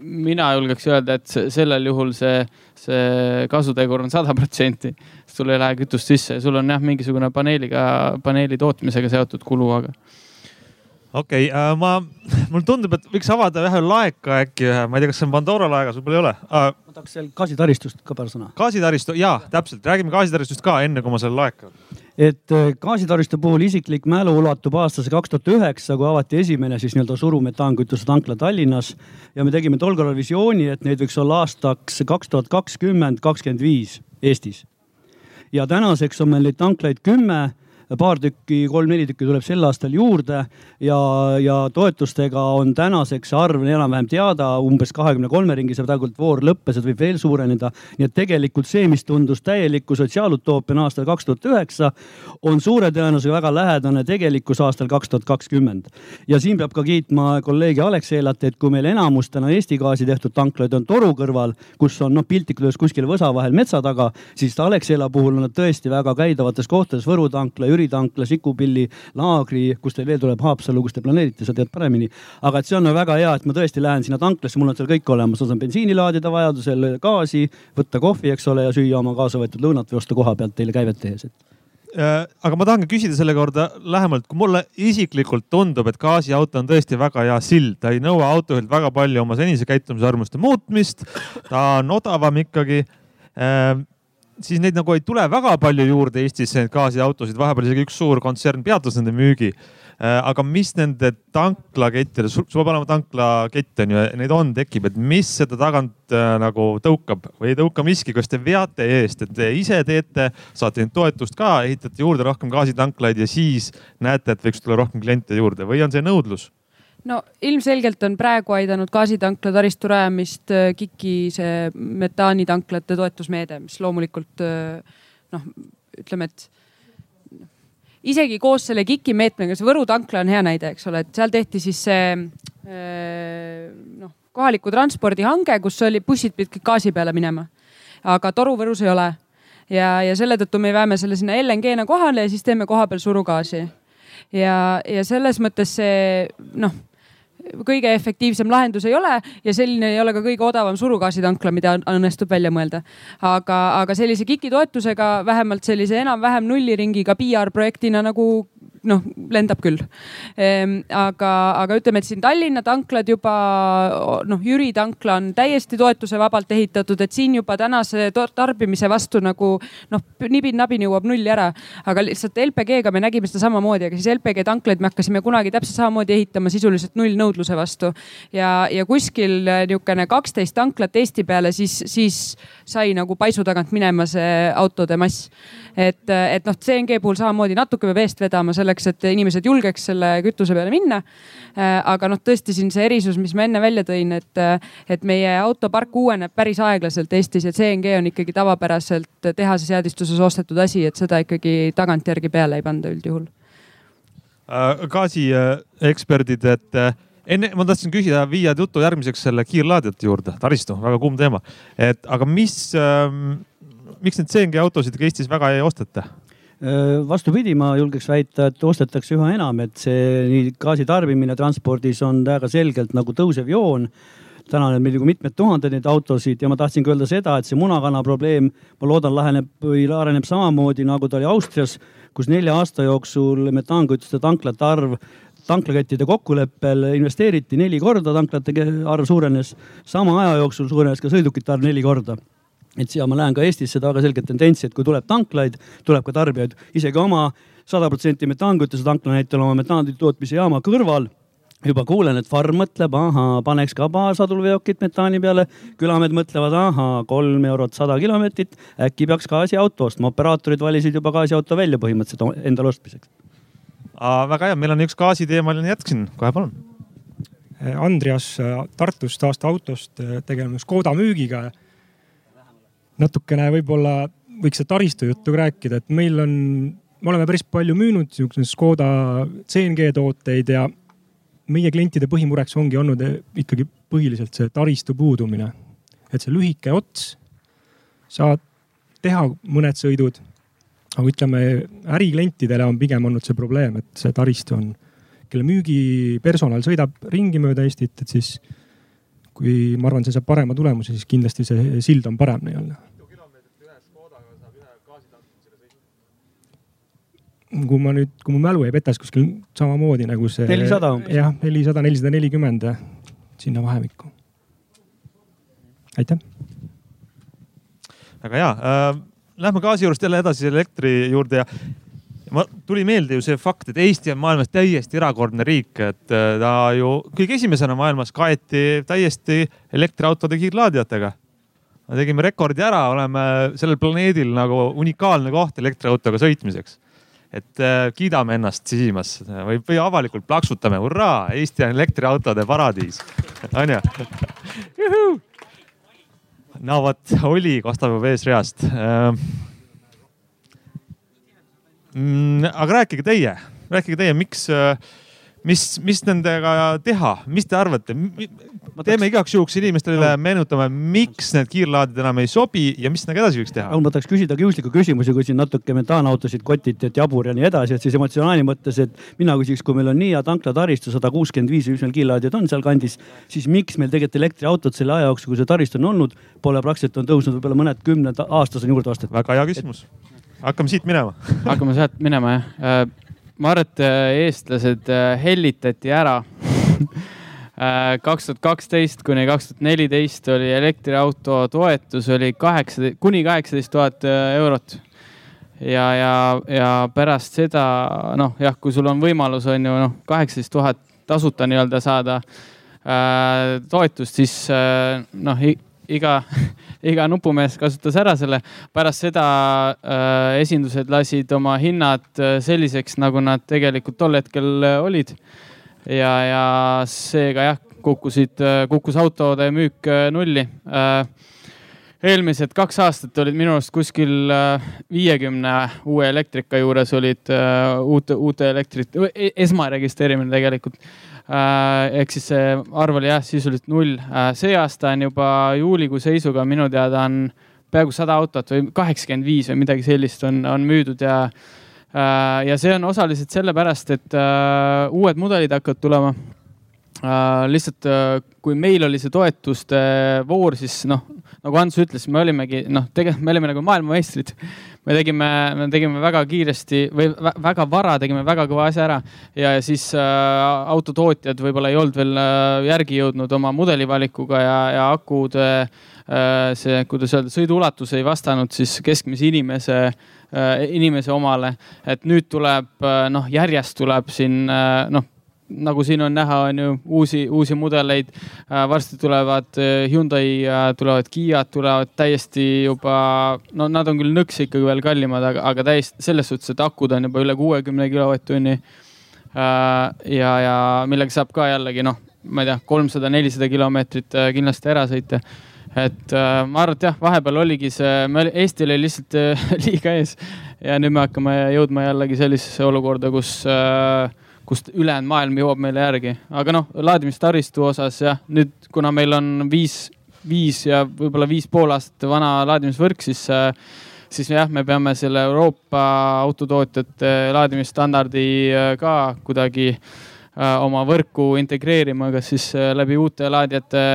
mina julgeks öelda, et sellel juhul see, see kasutegur on sada protsenti. sul ei lähe kütust sisse ja sul on jah, mingisugune paneeliga, paneeli tootmisega seotud kulu, aga. okei okay, äh,, ma, mulle tundub, et võiks avada ühe laeka äkki ühe, ma ei tea, kas see on Pandora laegas, võib-olla ei ole uh,. ma tahaks seal gaasitaristust ka paar sõna. gaasitaristu, jaa, täpselt, räägime gaasitaristust ka enne, kui ma selle laeka et äh, gaasitaristu puhul isiklik mälu ulatub aastasse kaks tuhat üheksa, kui avati esimene siis nii-öelda surumetaangkütuse tankla Tallinnas. ja me tegime tol korral visiooni, et neid võiks olla aastaks kaks tuhat kakskümmend, kakskümmend viis Eestis. ja tänaseks on meil neid tanklaid kümme paar tükki, kolm-neli tükki tuleb sel aastal juurde ja, ja toetustega on tänaseks arv enam-vähem teada, umbes kahekümne kolme ringis ja praegu voor lõppes, et võib veel suureneda. nii et tegelikult see, mis tundus täieliku sotsiaalutoopiana aastal kaks tuhat üheksa, on suure tõenäosusega väga lähedane tegelikkus aastal kaks tuhat kakskümmend. ja siin peab ka kiitma kolleegi Alexelat, et kui meil enamus täna Eesti Gaasi tehtud tanklaid on toru kõrval, kus on noh piltlikult öeldes kuskil võsa vahel metsa taga, siis Alexela puhul on nad tõesti väga käidavates kohtades, Võru tankla, Jüri tankla, Sikupilli, Laagri, kus teil veel tuleb Haapsalu, kus te planeerite, sa tead paremini. aga et see on väga hea, et ma tõesti lähen sinna tanklasse, mul on seal kõik olemas, ma saan bensiini laadida vajadusel, gaasi, võtta kohvi, eks ole, ja süüa oma kaasa võetud lõunat või osta koha pealt teile käivet tehes, et äh, aga ma tahangi küsida selle korda lähemalt, kui mulle isiklikult tundub, et gaasiauto on tõesti väga hea sild, ta ei nõua autojuhilt väga palju oma senise käitumisharjumuste muutmist. ta on odavam ikkagi äh, siis neid nagu ei tule väga palju juurde Eestisse, neid gaasiautosid, vahepeal isegi üks suur kontsern peatas nende müügi. Äh, aga mis nende tanklakettide, sul peab olema tanklakett on ju, neid on, tekib, et mis seda tagant äh, nagu tõukab või ei tõuka miski, kas te veate eest, et te ise teete, saate neid toetust ka, ehitate juurde rohkem gaasitanklaid ja siis näete, et võiks tulla rohkem kliente juurde või on see nõudlus? No ilmselgelt on praegu aidanud gaasitankla taristu rajamist äh, KIK-i see metaanitanklate toetusmeede, mis loomulikult äh, noh, ütleme, et isegi koos selle KIK-i meetmega, see Võru tankla on hea näide, eks ole, et seal tehti siis see äh, noh, kohaliku transpordi hange, kus oli, bussid pidid kõik gaasi peale minema. aga toru Võrus ei ole. ja, ja selle tõttu me veame selle sinna LNG-na kohale ja siis teeme kohapeal surugaasi. ja, ja selles mõttes see noh kõige efektiivsem lahendus ei ole ja selline ei ole ka kõige odavam surugaasitankla, mida õnnestub välja mõelda. aga, aga sellise KIK-i toetusega vähemalt sellise enam-vähem nulliringiga PR projektina nagu noh, lendab küll ehm,. aga, aga ütleme, et siin Tallinna tanklad juba noh, Jüri tankla on täiesti toetusevabalt ehitatud, et siin juba tänase tarbimise vastu nagu noh, nibin-nabin jõuab nulli ära. aga lihtsalt LPG-ga me nägime seda samamoodi, aga siis LPG tanklaid me hakkasime kunagi täpselt samamoodi ehitama sisuliselt nullnõudluse vastu. ja, ja kuskil niisugune kaksteist tanklat Eesti peale, siis, siis sai nagu paisu tagant minema see autode mass. et, et noh, CNG puhul samamoodi natuke peab eest vedama selle selleks, et inimesed julgeks selle kütuse peale minna. Äh, aga noh, tõesti siin see erisus, mis ma enne välja tõin, et, äh, et meie autopark uueneb päris aeglaselt Eestis ja CNG on ikkagi tavapäraselt tehase seadistuses ostetud asi, et seda ikkagi tagantjärgi peale ei panda üldjuhul äh, gaasieksperdid, et enne ma tahtsin küsida, viia jutu järgmiseks selle kiirlaadijate juurde, taristu, väga kuum teema. et aga mis ähm,, miks neid CNG autosid Eestis väga ei osteta? Vastupidi, ma julgeks väita, et ostetakse üha enam, et see nii gaasi tarbimine transpordis on väga selgelt nagu tõusev joon täna on meil nagu mitmed tuhanded neid autosid ja ma tahtsingi öelda seda, et see munakana probleem, ma loodan, laheneb või areneb samamoodi nagu ta oli Austrias, kus nelja aasta jooksul metaankütuste tanklate arv tanklakettide kokkuleppel investeeriti neli korda, tanklate arv suurenes. sama aja jooksul suurenes ka sõidukite arv neli korda et siia ma näen ka Eestis seda väga selget tendentsi, et kui tuleb tanklaid, tuleb ka tarbijaid, isegi oma sada protsenti metaankütuse tankla näitel oma metaani tootmise jaama kõrval juba kuulen, et farm mõtleb, ahaa, paneks ka paar sadulveokit metaani peale. külamehed mõtlevad, ahaa, kolm eurot sada kilomeetrit, äkki peaks gaasiauto ostma. operaatorid valisid juba gaasiauto välja põhimõtteliselt endale ostmiseks. väga hea, meil on üks gaasiteemaline jätk siin, kohe palun. Andreas Tartust, aasta autost, tegeleme Škoda müügiga. Natukene võib-olla võiks seda taristu juttu rääkida, et meil on, me oleme päris palju müünud siukseid Škoda CNG tooteid ja meie klientide põhimureks ongi olnud eh, ikkagi põhiliselt see taristu puudumine. et see lühike ots, saad teha mõned sõidud. aga ütleme äriklientidele on pigem olnud see probleem, et see taristu on, kelle müügipersonal sõidab ringi mööda Eestit, et siis kui ma arvan, see saab parema tulemuse, siis kindlasti see sild on parem nii-öelda kui ma nüüd, kui mu mälu ei peta, siis kuskil samamoodi nagu see. nelisada umbes. jah, nelisada, nelisada nelikümmend sinna vahemikku. aitäh. väga hea äh,. Lähme gaasi juurest jälle edasi elektri juurde ja ma, tuli meelde ju see fakt, et Eesti on maailmas täiesti erakordne riik, et äh, ta ju kõige esimesena maailmas kaeti täiesti elektriautode kiirlaadijatega. me tegime rekordi ära, oleme sellel planeedil nagu unikaalne koht elektriautoga sõitmiseks et äh, kiidame ennast sisimas või, või avalikult plaksutame, hurraa, Eesti on elektriautode paradiis, *laughs* onju. no vot, oli, kostab juba eesreast äh,. Mm, aga rääkige teie, rääkige teie, miks äh, mis, mis nendega teha, mis te arvate? teeme igaks juhuks inimestele no. meenutame, miks need kiirlaadid enam ei sobi ja mis nendega edasi võiks teha? ma tahaks küsida kiusliku küsimuse, kui siin natuke metaanautosid kotiti, et jabur ja nii edasi, et siis emotsionaali mõttes, et mina küsiks, kui meil on nii hea tanklataristu, sada kuuskümmend viis mis meil kiirlaadijad on sealkandis, siis miks meil tegelikult elektriautod selle aja jooksul, kui see taristu on olnud, pole praktiliselt on tõusnud võib-olla mõned kümned aastas on juurde ostetud. väga hea küsimus. hakkame siit minema hakkame sealt minema jah äh, ma arvan, et äh, eestlased äh, hellitati ära *laughs* äh, kaks tuhat kaksteist kuni kaks tuhat neliteist oli elektriauto toetus oli kaheksa, kuni kaheksateist tuhat eurot. ja, ja, ja pärast seda noh, jah, kui sul on võimalus, on ju noh, kaheksateist tuhat tasuta nii-öelda saada toetust, siis noh iga, *laughs* iga nupumees kasutas ära selle. pärast seda äh, esindused lasid oma hinnad äh, selliseks, nagu nad tegelikult tol hetkel äh, olid. ja, ja seega jah, kukkusid, äh, kukkus autode müük nulli äh, eelmised kaks aastat olid minu arust kuskil viiekümne uue elektrika juures olid uute, uute elektrit, e-, esmaregistreerimine tegelikult ehk siis see arv oli jah, sisuliselt null. Äh, see aasta on juba juulikuu seisuga minu teada on peaaegu sada autot või kaheksakümmend viis või midagi sellist on, on müüdud ja äh, ja see on osaliselt sellepärast, et uued mudelid hakkavad tulema lihtsalt kui meil oli see toetuste voor, siis noh, nagu Ants ütles, me olimegi noh, tegelikult me olime nagu maailmameistrid. me tegime, me tegime väga kiiresti või väga vara tegime väga kõva asja ära ja siis uh, autotootjad võib-olla ei olnud veel järgi jõudnud oma mudelivalikuga ja, ja akude see, kuidas öelda, sõiduulatus ei vastanud siis keskmise inimese inimese omale, et nüüd tuleb noh, järjest tuleb siin noh nagu siin on näha, on ju uusi, uusi mudeleid. Äh, varsti tulevad äh, Hyundai, äh, tulevad Kiad, tulevad täiesti juba, no nad on küll nõks ikkagi veel kallimad, aga, aga täiesti selles suhtes, et akud on juba üle kuuekümne kilovatt-tunni. ja, ja millega saab ka jällegi noh, ma ei tea, kolmsada, nelisada kilomeetrit kindlasti ära sõita et äh, ma arvan, et jah, vahepeal oligi see, me oli, Eesti oli lihtsalt äh, *laughs* liiga ees ja nüüd me hakkame jõudma jällegi sellisesse olukorda, kus äh, kust ülejäänud maailm jõuab meile järgi. aga noh, laadimistaristu osas jah, nüüd kuna meil on viis, viis ja võib-olla viis pool aastat vana laadimisvõrk, siis äh, siis jah, me peame selle Euroopa autotootjate laadimisstandardi äh, ka kuidagi äh, oma võrku integreerima, kas siis läbi uute laadijate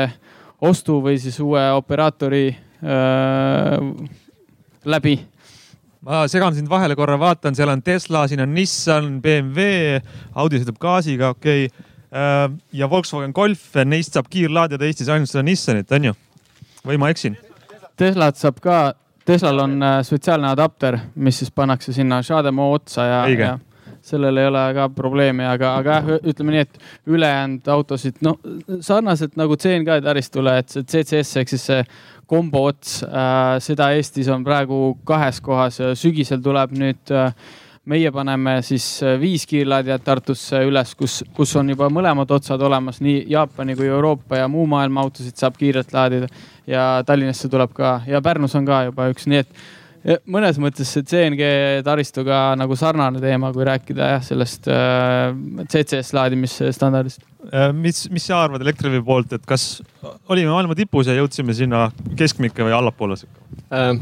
ostu või siis uue operaatori läbi ma segan sind vahele korra, vaatan, seal on Tesla, siin on Nissan, BMW, Audi sõidab gaasiga, okei okay.. Äh, ja Volkswagen Golf, neist saab kiirlaadijad Eestis ainult seda Nissanit, on ju? või ma eksin? Teslat saab ka, Teslal on äh, spetsiaalne adapter, mis siis pannakse sinna Shademo otsa ja, ja sellel ei ole ka probleemi, aga, aga jah, ütleme nii, et ülejäänud autosid, no sarnaselt nagu CNK taristule, et see CCS ehk siis see kombo ots äh,, seda Eestis on praegu kahes kohas, sügisel tuleb nüüd äh, meie paneme siis äh, viis kiirlaadijat Tartusse üles, kus, kus on juba mõlemad otsad olemas, nii Jaapani kui Euroopa ja muu maailma autosid saab kiirelt laadida. ja Tallinnasse tuleb ka ja Pärnus on ka juba üks, nii et mõnes mõttes see CNG taristuga nagu sarnane teema, kui rääkida jah, sellest äh, CCS laadimisstandardist Äh, mis, mis sa arvad Elektrilevi poolt, et kas olime maailma tipus ja jõudsime sinna keskmike või allapoole? Ähm,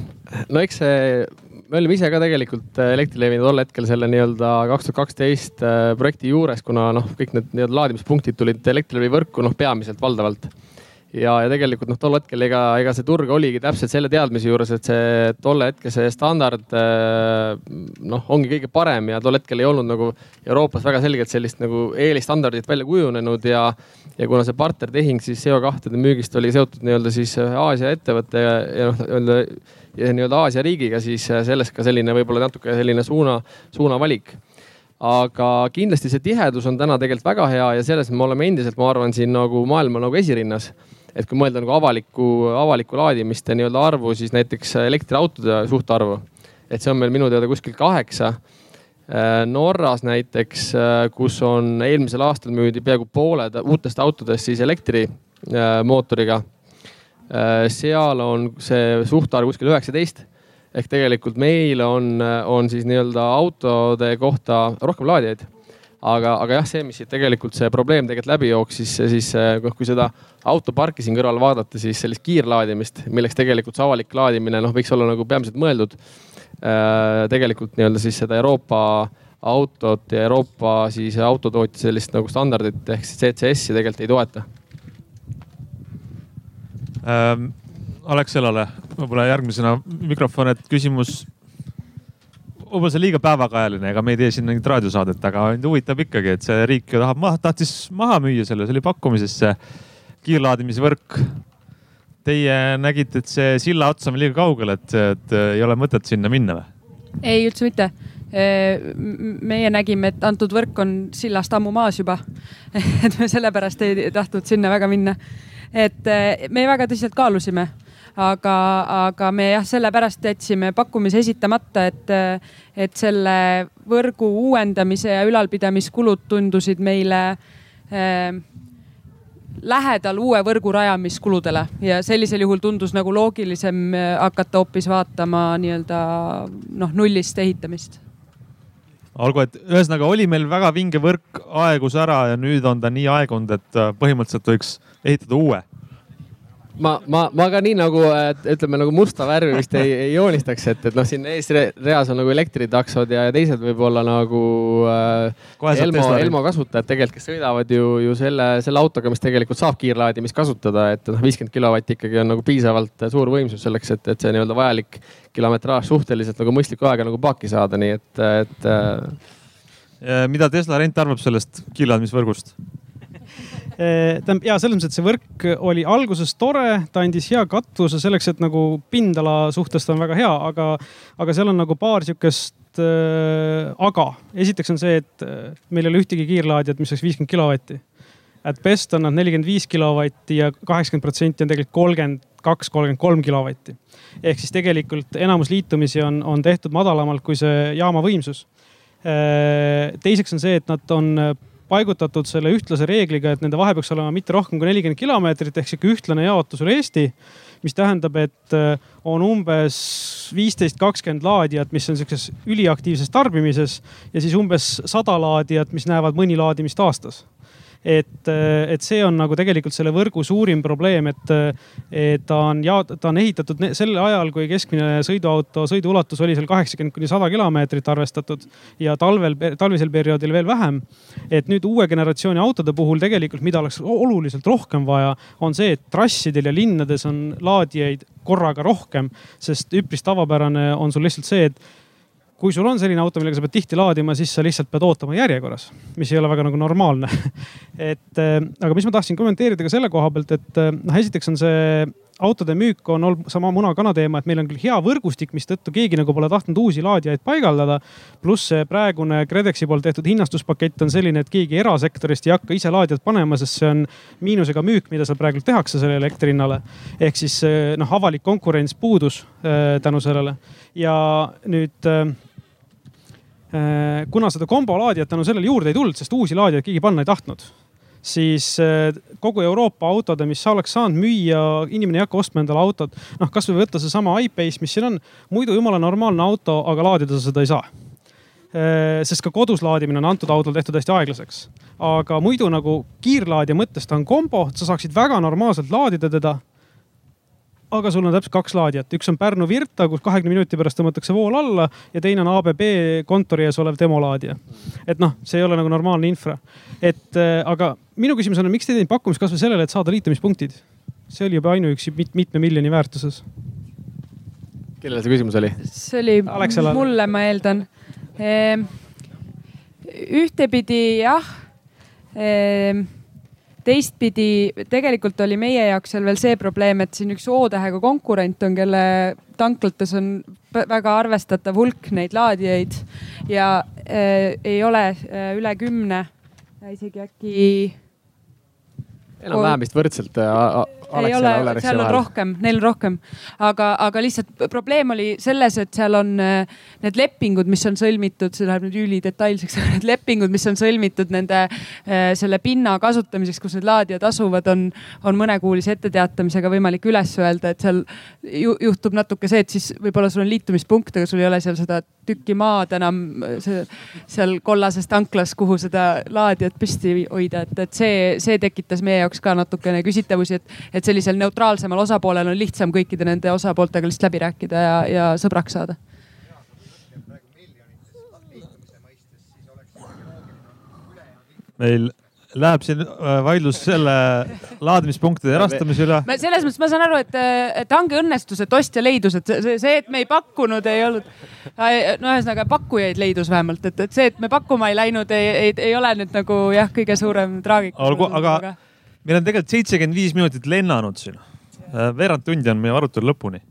no eks see, me olime ise ka tegelikult äh, Elektrilevi tol hetkel selle nii-öelda kaks tuhat kaksteist äh, projekti juures, kuna noh, kõik need nii-öelda laadimispunktid tulid Elektrilevi võrku noh, peamiselt valdavalt ja, ja tegelikult noh, tol hetkel ega, ega see turg oligi täpselt selle teadmise juures, et see tolle hetke see standard äh, noh, ongi kõige parem ja tol hetkel ei olnud nagu Euroopas väga selgelt sellist nagu eelistandardit välja kujunenud ja, ja kuna see partnertehing siis CO2-de müügist oli seotud nii-öelda siis Aasia ettevõtte ja, ja noh, nii-öelda nii-öelda Aasia riigiga, siis sellest ka selline võib-olla natuke selline suuna, suunavalik. Aga kindlasti see tihedus on täna tegelikult väga hea ja selles me oleme endiselt, ma arvan, siin nagu maailma nagu esirinnas et kui mõelda nagu avalikku, avalikku laadimiste nii-öelda arvu, siis näiteks elektriautode suhtarvu, et see on meil minu teada kuskil kaheksa. Äh, Norras näiteks, äh, kus on eelmisel aastal müüdi peaaegu pooled uutest autodest siis elektrimootoriga. Äh, seal on see suhtarv kuskil üheksateist ehk tegelikult meil on, on siis nii-öelda autode kohta rohkem laadijaid aga, aga jah, see, mis siit tegelikult see probleem tegelikult läbi jooksis, siis noh, kui seda autoparki siin kõrval vaadata, siis sellist kiirlaadimist, milleks tegelikult see avalik laadimine noh, võiks olla nagu peamiselt mõeldud. Äh, tegelikult nii-öelda siis seda Euroopa autot ja Euroopa siis autotootja sellist nagu standardit ehk siis CCS-i tegelikult ei toeta ähm,. Alexelale võib-olla järgmisena mikrofon, et küsimus võib-olla see liiga päevakajaline, ega me ei tee siin mingit raadiosaadet, aga mind huvitab ikkagi, et see riik ju tahab, tahtis maha müüa selle, see oli pakkumises see kiirlaadimisvõrk. Teie nägite, et see silla ots on liiga kaugel, et, et ei ole mõtet sinna minna või? ei, üldse mitte. meie nägime, et antud võrk on sillast ammu maas juba *laughs* et me sellepärast ei tahtnud sinna väga minna. et me väga tõsiselt kaalusime aga, aga me jah, sellepärast jätsime pakkumise esitamata, et, et selle võrgu uuendamise ja ülalpidamiskulud tundusid meile äh, lähedal uue võrgu rajamiskuludele. Ja sellisel juhul tundus nagu loogilisem eh, hakata hoopis vaatama nii-öelda noh, nullist ehitamist. Olgu, et ühesõnaga oli meil väga vinge võrk, aegus ära ja nüüd on ta nii aegunud, et äh, põhimõtteliselt võiks ehitada uue ma, ma, ma ka nii nagu ütleme nagu musta värvi vist ei, ei joonistaks, et, et noh, siin eesreas on nagu elektritaksod ja teised võib-olla nagu äh, Elmo, Elmo kasutajad tegelikult, kes sõidavad ju, ju selle, selle autoga, mis tegelikult saab kiirlaadimist kasutada, et noh, viiskümmend kilovatti ikkagi on nagu piisavalt suur võimsus selleks, et, et see nii-öelda vajalik kilometraaž suhteliselt nagu mõistliku ajaga nagu paaki saada, nii et, et äh.... mida Tesla rent arvab sellest kiirlaadimisvõrgust? Eh, tähendab ja selles mõttes, et see võrk oli alguses tore, ta andis hea katvuse selleks, et nagu pindala suhtes ta on väga hea, aga, aga seal on nagu paar sihukest äh, aga. esiteks on see, et äh, meil ei ole ühtegi kiirlaadijat, mis oleks viiskümmend kilovatti. At best on nad nelikümmend viis kilovatti ja kaheksakümmend protsenti on tegelikult kolmkümmend kaks, kolmkümmend kolm kilovatti. ehk siis tegelikult enamus liitumisi on, on tehtud madalamalt kui see jaama võimsus. teiseks on see, et nad on paigutatud selle ühtlase reegliga, et nende vahe peaks olema mitte rohkem kui nelikümmend kilomeetrit ehk sihuke ühtlane jaotus üle Eesti. mis tähendab, et äh, on umbes viisteist, kakskümmend laadijat, mis on sihukeses üliaktiivses tarbimises ja siis umbes sada laadijat, mis näevad mõni laadimist aastas et, et see on nagu tegelikult selle võrgu suurim probleem, et, et ta on ja ta on ehitatud sel ajal, kui keskmine sõiduauto sõiduulatus oli seal kaheksakümmend kuni sada kilomeetrit arvestatud ja talvel, talvisel perioodil veel vähem. et nüüd uue generatsiooni autode puhul tegelikult, mida oleks oluliselt rohkem vaja, on see, et trassidel ja linnades on laadijaid korraga rohkem, sest üpris tavapärane on sul lihtsalt see, et kui sul on selline auto, millega sa pead tihti laadima, siis sa lihtsalt pead ootama järjekorras, mis ei ole väga nagu normaalne *laughs* et äh, aga mis ma tahtsin kommenteerida ka selle koha pealt, et äh, noh, esiteks on see autode müük on olnud sama muna-kana teema, et meil on küll hea võrgustik, mistõttu keegi nagu pole tahtnud uusi laadijaid paigaldada. pluss see praegune KredExi poolt tehtud hinnastuspakett on selline, et keegi erasektorist ei hakka ise laadijat panema, sest see on miinusega müük, mida seal praegu tehakse sellele elektri hinnale. ehk siis noh, avalik konkurents puudus äh, tänu sellele ja nüüd äh, kuna seda kombolaadijat tänu sellele juurde ei tulnud, sest uusi laadijaid keegi panna ei tahtnud siis äh, kogu Euroopa autode, mis oleks saanud müüa, inimene ei hakka ostma endale autot. noh, kasvõi võtta seesama iPace, mis siin on, muidu jumala normaalne auto, aga laadida sa seda ei saa. Äh, sest ka kodus laadimine on antud autol tehtud hästi aeglaseks. aga muidu nagu kiirlaadija mõttes ta on kombo, sa saaksid väga normaalselt laadida teda aga sul on täpselt kaks laadijat, üks on Pärnu Virta, kus kahekümne minuti pärast tõmmatakse vool alla ja teine on ABB kontori ees olev demolaadija. et noh, see ei ole nagu normaalne infra. et äh, aga minu küsimus on, miks te ei teinud pakkumist kasvõi sellele, et saada liitumispunktid? see oli juba ainuüksi mit, mitme miljoni väärtuses. kellele see küsimus oli? see oli Alexela. mulle, ma eeldan ehm,. ühtepidi jah ehm, teistpidi tegelikult oli meie jaoks seal veel see probleem, et siin üks O-tähega konkurent on, kelle tanklates on väga arvestatav hulk neid laadijaid ja äh, ei ole äh, üle kümne, isegi äkki enam-vähem vist võrdselt äh, ei ole, seal on rohkem, neil on rohkem, aga, aga lihtsalt probleem oli selles, et seal on äh, need lepingud, mis on sõlmitud, see läheb nüüd ülidetailseks, *laughs* need lepingud, mis on sõlmitud nende äh, selle pinna kasutamiseks, kus need laadijad asuvad, on, on mõnekuulise etteteatamisega võimalik üles öelda, et seal juhtub natuke see, et siis võib-olla sul on liitumispunkt, aga sul ei ole seal seda tükki maad enam see, seal kollases tanklas, kuhu seda laadijat püsti hoida, et, et see, see tekitas meie jaoks ka natukene küsitavusi, et, et sellisel neutraalsemal osapoolel on lihtsam kõikide nende osapooltega lihtsalt läbi rääkida ja, ja sõbraks saada meil läheb siin äh, vaidlus selle laadimispunktide erastamise üle. selles mõttes ma saan aru, et, et hange õnnestus, et ostja leidus, et see, see, et me ei pakkunud, ei olnud. no ühesõnaga pakkujaid leidus vähemalt, et, et see, et me pakkuma ei läinud, ei, ei, ei ole nüüd nagu jah, kõige suurem traagika. olgu, aga meil on tegelikult seitsekümmend viis minutit lennanud siin. Äh, veerand tundi on meie arutelu lõpuni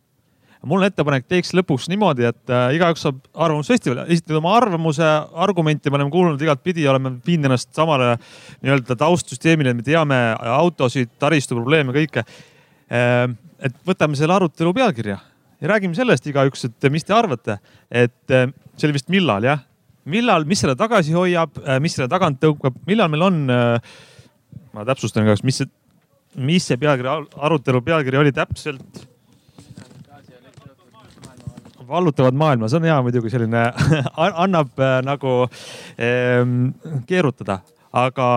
mul on ettepanek, teeks lõpuks niimoodi, et äh, igaüks saab Arvamusfestivalil esitada oma arvamuse, argumente, me oleme kuulnud igatpidi, oleme viinud ennast samale nii-öelda taustsüsteemile, me teame autosid, taristu probleeme, kõike äh,. et võtame selle arutelu pealkirja ja räägime sellest igaüks, et mis te arvate, et see oli vist millal jah? millal, mis selle tagasi hoiab, mis selle tagant tõukab, millal meil on äh,, ma täpsustan igaks, mis see, mis see pealkiri, arutelu pealkiri oli täpselt vallutavad maailma, see on hea muidugi selline *laughs* annab äh, nagu ähm, keerutada, aga,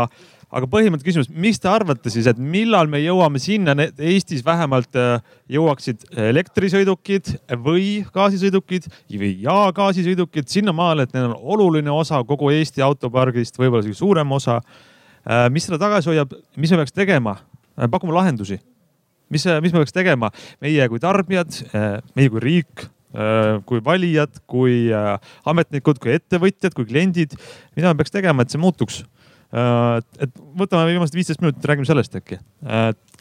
aga põhimõtteliselt küsimus, mis te arvate siis, et millal me jõuame sinna, Eestis vähemalt äh, jõuaksid elektrisõidukid või gaasisõidukid või ja gaasisõidukid sinnamaale, et neil on oluline osa kogu Eesti autopargist, võib-olla isegi suurem osa. Mis seda tagasi hoiab, mis me peaks tegema? Äh, pakume lahendusi mis, mis me peaks tegema, meie kui tarbijad, äh, meie kui riik, Äh, kui valijad, kui äh, ametnikud, kui ettevõtjad, kui kliendid. mida me peaks tegema, et see muutuks? Äh, et võtame viimased viisteist minutit, räägime sellest äkki.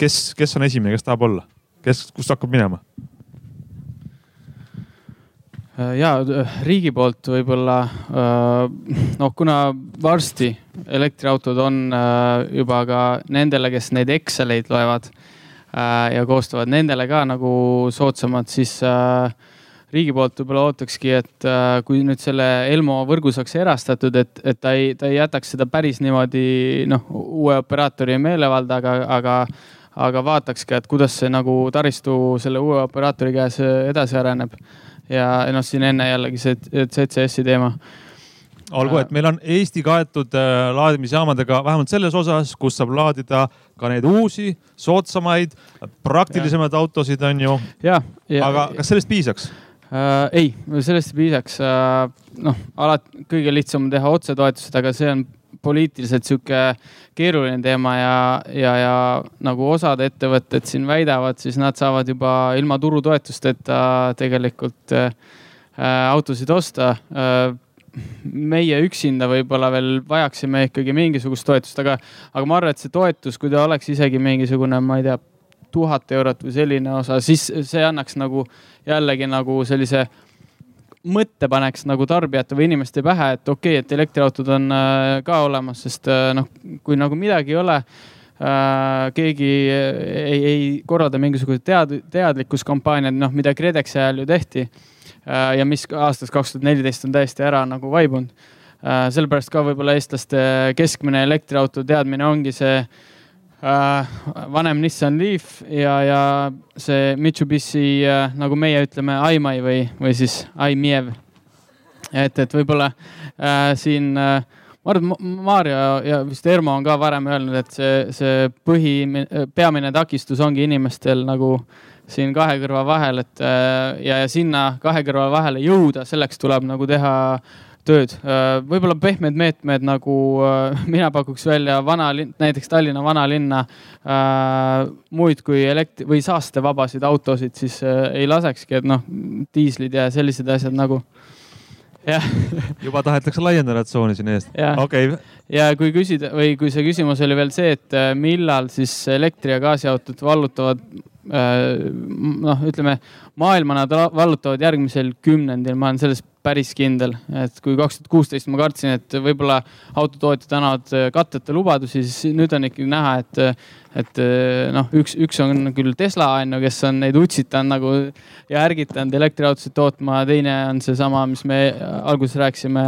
kes, kes on esimene, kes tahab olla, kes, kust hakkab minema? Ja riigi poolt võib-olla noh, kuna varsti elektriautod on juba ka nendele, kes neid Exceleid loevad ja koostavad nendele ka nagu soodsamad, siis äh, riigi poolt võib-olla ootakski, et äh, kui nüüd selle Elmo võrgu saaks erastatud, et, et ta ei, ta ei jätaks seda päris niimoodi noh, uue operaatori meelevalda, aga, aga, aga vaataks ka, et kuidas see nagu taristu selle uue operaatori käes edasi areneb. Ja noh, siin enne jällegi see CCS-i teema olgu, et meil on Eesti kaetud äh, laadimisjaamadega vähemalt selles osas, kus saab laadida ka neid uusi, soodsamaid, praktilisemaid autosid, on ju. aga kas sellest piisaks? äh,? ei, sellest ei piisaks äh,. noh, alati kõige lihtsam on teha otsetoetused, aga see on poliitiliselt sihuke keeruline teema ja, ja, ja nagu osad ettevõtted siin väidavad, siis nad saavad juba ilma turutoetusteta tegelikult äh, autosid osta. Äh, meie üksinda võib-olla veel vajaksime ikkagi mingisugust toetust, aga, aga ma arvan, et see toetus, kui ta oleks isegi mingisugune, ma ei tea, tuhat eurot või selline osa, siis see annaks nagu jällegi nagu sellise mõtte paneks nagu tarbijate või inimeste pähe, et okei okay,, et elektriautod on äh, ka olemas, sest äh, noh, kui nagu midagi ei ole äh,, keegi ei, ei korralda mingisuguseid tead-, teadlikkuskampaaniaid, noh, mida KredExi ajal ju tehti äh,. ja mis aastast kaks tuhat neliteist on täiesti ära nagu vaibunud äh,. sellepärast ka võib-olla eestlaste keskmine elektriauto teadmine ongi see vanem Nissan Leaf ja, ja see Mitsubishi äh, nagu meie ütleme, Aimai või, või siis Aimiev. et, et võib-olla äh, siin äh, ma arvan, Maarja ja vist Ermo on ka varem öelnud, et see, see põhi, peamine takistus ongi inimestel nagu siin kahe kõrva vahel, et äh, ja, ja sinna kahe kõrva vahele jõuda, selleks tuleb nagu teha tööd. Äh, võib-olla pehmed meetmed nagu äh, *laughs* mina pakuks välja vanalinn, näiteks Tallinna vanalinna äh, muid kui elektri- või saastevabasid autosid siis ei lasekski, et noh, diislid ja sellised asjad nagu. jah. *laughs* juba tahetakse laiendada tsooni siin eest. okei okay.. ja kui küsida või kui see küsimus oli veel see, et millal siis elektri- ja gaasiautod vallutavad noh, ütleme maailma nad vallutavad järgmisel kümnendil, ma olen selles päris kindel, et kui kaks tuhat kuusteist ma kartsin, et võib-olla autotootjad annavad äh, katteta lubadusi, siis nüüd on ikkagi näha, et, et äh, noh, üks, üks on küll Tesla on ju, kes on neid utsitanud nagu ja ärgitanud elektriautosid tootma, teine on seesama, mis me alguses rääkisime,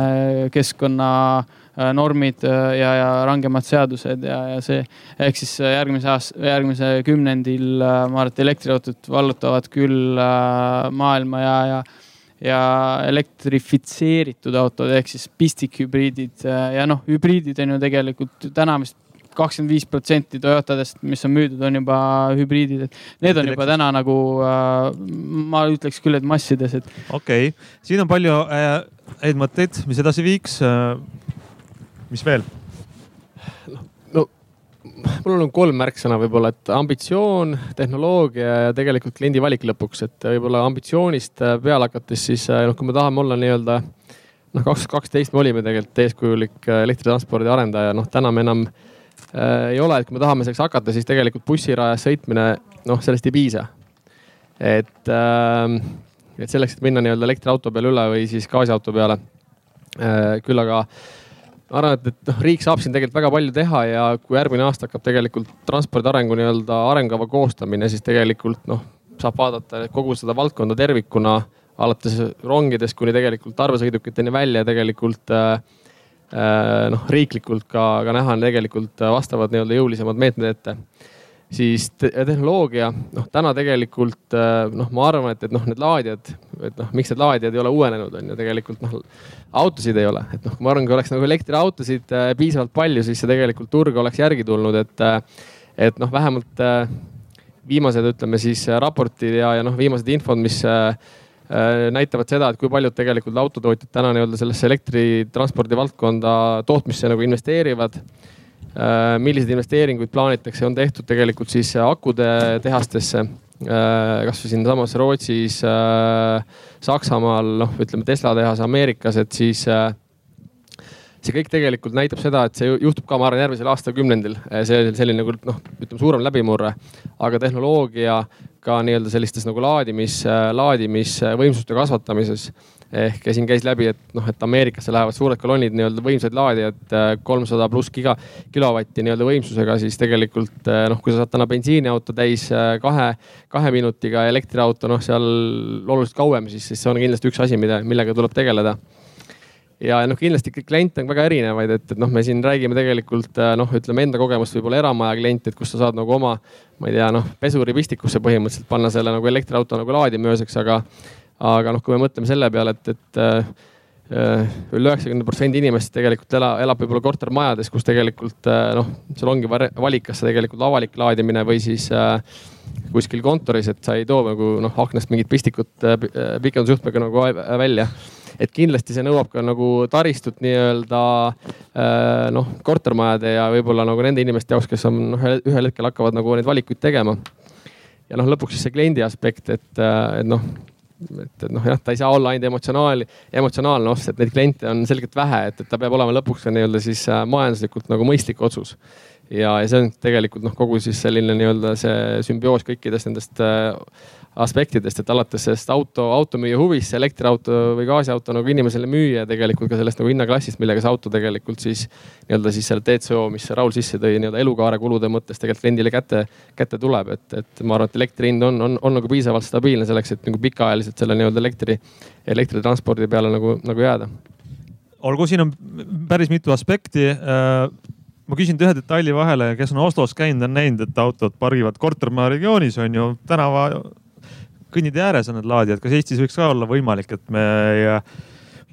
keskkonnanormid äh, ja, ja rangemad seadused ja, ja see ehk siis järgmise aasta, järgmise kümnendil ma arvan, et elektriautod vallutavad küll maailma ja, ja ja elektrifitseeritud autod ehk siis pistikhübriidid ja noh, hübriidid on ju tegelikult täna vist kakskümmend viis protsenti Toyotadest, mis on müüdud, on juba hübriidid, et need on juba täna nagu äh,, ma ütleks küll, et massides, et. okei okay., siin on palju äh, häid mõtteid, mis edasi viiks äh,. mis veel? Mul on kolm märksõna võib-olla, et ambitsioon, tehnoloogia ja tegelikult kliendi valik lõpuks, et võib-olla ambitsioonist äh, peale hakates, siis äh, noh, kui me tahame olla nii-öelda noh, kaks kaksteist me olime tegelikult eeskujulik äh, elektritranspordi arendaja, noh täna me enam äh, ei ole, et kui me tahame selleks hakata, siis tegelikult bussirajas sõitmine, noh sellest ei piisa. et äh,, et selleks, et minna nii-öelda elektriauto peale üle või siis gaasiauto peale äh,. küll aga ma arvan, et, et noh, riik saab siin tegelikult väga palju teha ja kui järgmine aasta hakkab tegelikult transpordi arengu nii-öelda arengukava koostamine, siis tegelikult noh, saab vaadata kogu seda valdkonda tervikuna, alates rongidest kuni tegelikult tarbesõidukiteni välja tegelikult äh, äh, noh, riiklikult ka, ka näha on tegelikult vastavad nii-öelda jõulisemad meetmed ette siis te tehnoloogia, noh täna tegelikult äh, noh, ma arvan, et, et noh, need laadijad, et noh, miks need laadijad ei ole uuenenud, on ju tegelikult noh, autosid ei ole, et noh, ma arvan, kui oleks nagu elektriautosid äh, piisavalt palju, siis see tegelikult turg oleks järgi tulnud, et, äh, et noh, vähemalt äh, viimased, ütleme siis äh, raportid ja, ja noh, viimased infod, mis äh, näitavad seda, et kui paljud tegelikult autotootjad täna nii-öelda sellesse elektritranspordi valdkonda tootmisse nagu investeerivad milliseid investeeringuid plaanitakse, on tehtud tegelikult siis akude tehastesse äh, kasvõi siinsamas Rootsis, äh, Saksamaal, noh, ütleme Tesla tehas Ameerikas, et siis see kõik tegelikult näitab seda, et see juhtub ka, ma arvan, järgmisel aastakümnendil. see selline nagu noh, ütleme suurem läbimurre, aga tehnoloogia ka nii-öelda sellistes nagu laadimis, laadimisvõimsuste kasvatamises ehk siin käis läbi, et noh, et Ameerikasse lähevad suured kolonnid, nii-öelda võimsaid laadijad, äh, kolmsada pluss giga, kilovatti nii-öelda võimsusega, siis tegelikult äh, noh, kui sa saad täna bensiiniauto täis äh, kahe, kahe minutiga, elektriauto noh, seal oluliselt kauem, siis, siis see on kindlasti üks asi, mida, millega tuleb tegeleda. Ja noh, kindlasti kliente on väga erinevaid, et, et noh, me siin räägime tegelikult noh, ütleme enda kogemust võib-olla eramaja kliente, et kus sa saad nagu oma, ma ei tea, noh, pesuripistikusse põhimõtteliselt panna selle nagu elektriauto nagu laadima ööseks, aga aga noh, kui me mõtleme selle peale, et, et äh, üle üheksakümne protsendi inimestest tegelikult ela, elab võib-olla kortermajades, kus tegelikult äh, noh, seal ongi valik, kas tegelikult avalik laadimine või siis äh, kuskil kontoris, et sa ei too nagu noh aknast mingit pistikut äh, pikendusjuhtmega nagu välja. et kindlasti see nõuab ka nagu taristut nii-öelda äh, noh, kortermajade ja võib-olla nagu nende inimeste jaoks, kes on noh, ühel hetkel hakkavad nagu neid valikuid tegema. ja noh, lõpuks siis see kliendi aspekt, et, et noh et, et noh, jah, ta ei saa olla ainult emotsionaal, emotsionaalne ost, et neid kliente on selgelt vähe, et, et ta peab olema lõpuks ka nii-öelda siis äh, majanduslikult nagu mõistlik otsus. ja, ja see on tegelikult noh, kogu siis selline nii-öelda see sümbioos kõikidest nendest äh, aspektidest, et alates sellest auto, automüüja huvist, elektriauto või gaasiauto nagu inimesele müüa ja tegelikult ka sellest nagu hinnaklassist, millega see auto tegelikult siis nii-öelda siis selle DCO, mis Raul sisse tõi, nii-öelda elukaare kulude mõttes tegelikult kliendile kätte, kätte tuleb, et, et ma arvan, et elektri hind on, on, on nagu piisavalt stabiilne selleks, et nagu pikaajaliselt selle nii-öelda elektri, elektritranspordi peale nagu, nagu jääda. Olgu, siin on päris mitu aspekti. Äh, ma küsin ühe detaili vahele, kes on Oslos käinud, on näinud, et autod pargivad kortermaja regioonis on ju tänava kõnnitee ääres on need laadijad. kas Eestis võiks ka olla võimalik, et me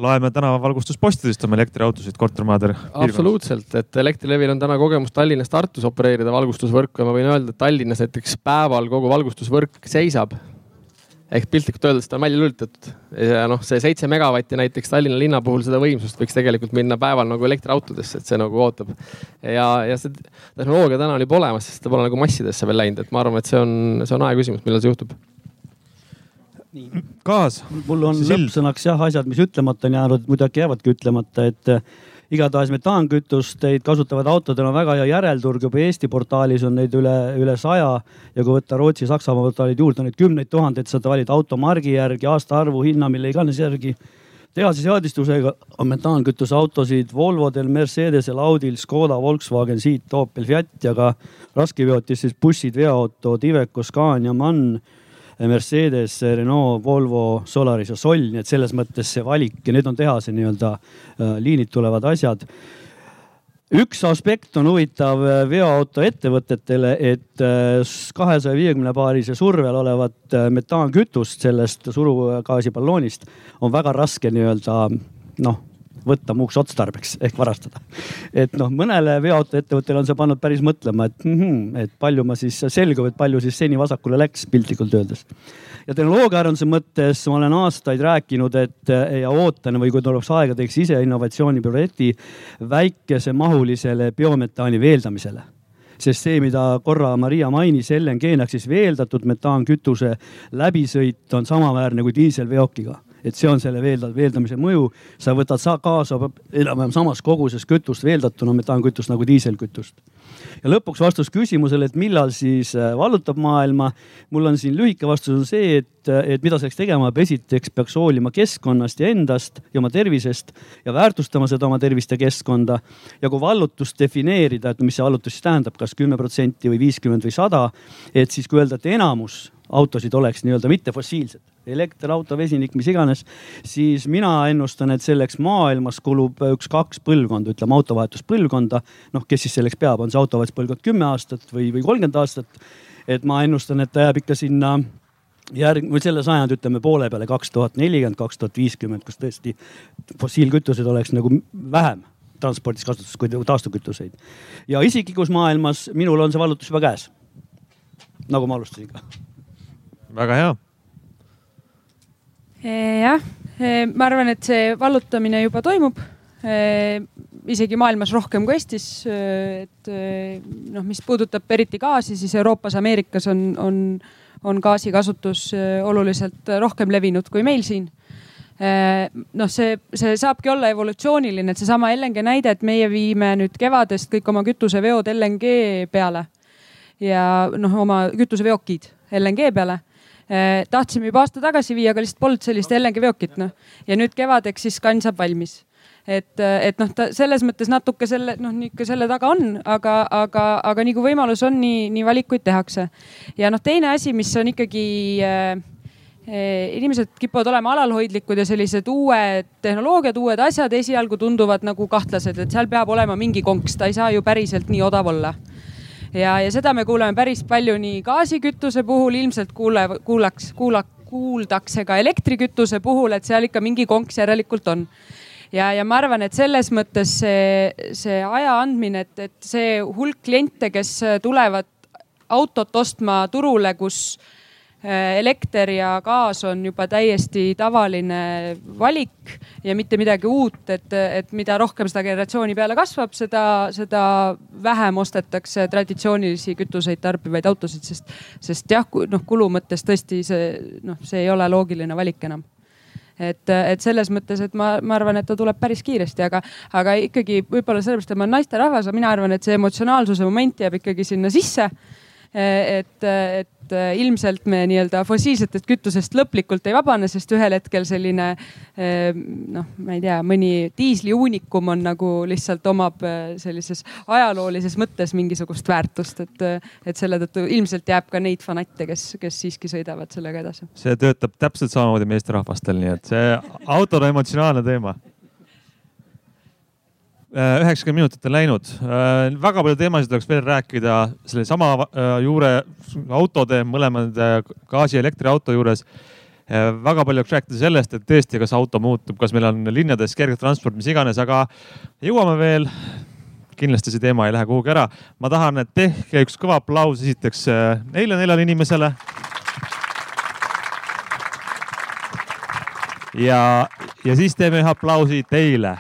laeme tänavavalgustuspostidest oma elektriautosid kortermajadel? absoluutselt, et Elektrilevil on täna kogemus Tallinnas, Tartus opereerida valgustusvõrku ja ma võin öelda, et Tallinnas näiteks päeval kogu valgustusvõrk seisab ehk piltlikult öeldes ta on välja lülitatud. ja noh, see seitse megavatti näiteks Tallinna linna puhul seda võimsust võiks tegelikult minna päeval nagu elektriautodesse, et see nagu ootab. ja, ja see tehnoloogia täna on juba olemas, sest ta pole nagu massidesse veel läinud, et ma arvan, et see on, see on aja küsimus, millal see juhtub. Kaas. mul on lõppsõnaks jah asjad, mis ütlemata on jäänud, muidu äkki jäävadki ütlemata, et igatahes metaankütusteid kasutavad autodel on väga hea järelturg, juba Eesti portaalis on neid üle, üle saja. ja kui võtta Rootsi, Saksamaa portaalid juurde, on neid kümneid tuhandeid, saad valida automargi järgi, aastaarvu, hinna, mille iganes järgi. tehase seadistusega on metaankütuse autosid Volvodel, Mercedesel, Audil, Škoda, Volkswagen, Seat, Opel, Fiat ja ka raskeveotis siis bussid, veoautod, Iveco, Scania, MAN Mercedes, Renault, Volvo, Solaris ja Sol, nii et selles mõttes see valik ja need on tehase nii-öelda äh, liinid tulevad asjad. Üks aspekt on huvitav äh, veoauto ettevõtetele, et äh, kahesaja viiekümne baarise survel olevat metaankütust sellest surugaasiballoonist on väga raske nii-öelda noh võtta muuks otstarbeks *laughs* ehk varastada. et noh, mõnele veoautoettevõttele on see pannud päris mõtlema, et mm, -hmm, et palju ma siis, selgub, et palju siis seni vasakule läks, piltlikult öeldes. ja tehnoloogiaarenduse mõttes ma olen aastaid rääkinud, et ja ootan või kui tuleks aega, teeks ise innovatsiooniprojekti väikesemahulisele biometaani veeldamisele sest see, mida korra Maria mainis, LNG-na ehk siis veeldatud metaankütuse läbisõit on samaväärne kui diiselveokiga et see on selle veelda, veeldamise mõju. sa võtad sa kaasa enam-vähem samas koguses kütust veeldatuna metaankütust nagu diiselkütust. ja lõpuks vastus küsimusele, et millal siis äh, vallutab maailma. mul on siin lühike vastus on see, et, et mida selleks tegema peab, esiteks peaks hoolima keskkonnast ja endast ja oma tervisest ja väärtustama seda oma tervist ja keskkonda. ja kui vallutust defineerida, et mis see vallutus siis tähendab kas, kas kümme protsenti või viiskümmend või sada, et siis kui öelda, et enamus autosid oleks nii-öelda mittefossiilsed, elekterauto, vesinik, mis iganes, siis mina ennustan, et selleks maailmas kulub üks-kaks põlvkonda, ütleme autovahetuspõlvkonda. noh, kes siis selleks peab, on see autovahetuspõlvkond kümme aastat või, või kolmkümmend aastat. et ma ennustan, et ta jääb ikka sinna järg või selle sajandi ütleme poole peale, kaks tuhat nelikümmend, kaks tuhat viiskümmend, kus tõesti fossiilkütused oleks nagu vähem transpordis kasutuses kui taastuvkütuseid. ja isiklikus maailmas minul on see vallutus juba käes. nagu ma alustasin ka väga hea. jah, ma arvan, et see vallutamine juba toimub isegi maailmas rohkem kui Eestis. et noh, mis puudutab eriti gaasi, siis Euroopas, Ameerikas on, on, on gaasi kasutus oluliselt rohkem levinud kui meil siin. noh, see, see saabki olla evolutsiooniline, et seesama LNG näide, et meie viime nüüd kevadest kõik oma kütuseveod LNG peale ja noh, oma kütuseveokid LNG peale Eh, tahtsime juba aasta tagasi viia, aga lihtsalt polnud sellist LNG veokit noh. ja nüüd kevadeks siis kann saab valmis et, et noh, ta selles mõttes natuke selle noh, niisugune selle taga on, aga, aga, aga nii kui võimalus on, nii, nii valikuid tehakse. ja noh, teine asi, mis on ikkagi äh, inimesed kipuvad olema alalhoidlikud ja sellised uued tehnoloogiad, uued asjad esialgu tunduvad nagu kahtlased, et seal peab olema mingi konks, ta ei saa ju päriselt nii odav olla ja, ja seda me kuuleme päris palju nii gaasikütuse puhul, ilmselt kuule, kuulaks, kuula, kuuldakse ka elektrikütuse puhul, et seal ikka mingi konks järelikult on. ja, ja ma arvan, et selles mõttes see, see aja andmine, et, et see hulk kliente, kes tulevad autot ostma turule, kus elekter ja gaas on juba täiesti tavaline valik ja mitte midagi uut, et, et mida rohkem seda generatsiooni peale kasvab, seda, seda vähem ostetakse traditsioonilisi kütuseid tarbivaid autosid, sest, sest jah, noh kulu mõttes tõesti see noh, see ei ole loogiline valik enam. et, et selles mõttes, et ma, ma arvan, et ta tuleb päris kiiresti, aga, aga ikkagi võib-olla sellepärast, et ma olen naisterahvas, mina arvan, et see emotsionaalsuse moment jääb ikkagi sinna sisse et, et ilmselt me nii-öelda fossiilsetest kütusest lõplikult ei vabane, sest ühel hetkel selline noh, ma ei tea, mõni diisliuunikum on nagu lihtsalt omab sellises ajaloolises mõttes mingisugust väärtust, et, et selle tõttu ilmselt jääb ka neid fanatte, kes, kes siiski sõidavad sellega edasi. see töötab täpselt samamoodi meesterahvastel, nii et see autol on emotsionaalne teema Äh, üheksakümmend minutit on läinud. Äh, väga palju teemasid oleks veel rääkida sellesama äh, juure autode, mõlemad gaasi- ja elektriauto juures. väga palju oleks rääkida sellest, et tõesti, kas auto muutub, kas meil on linnades kergetransport, mis iganes, aga jõuame veel. kindlasti see teema ei lähe kuhugi ära. ma tahan, et tehke üks kõva aplaus esiteks neile neljale inimesele. ja, ja siis teeme ühe aplausi teile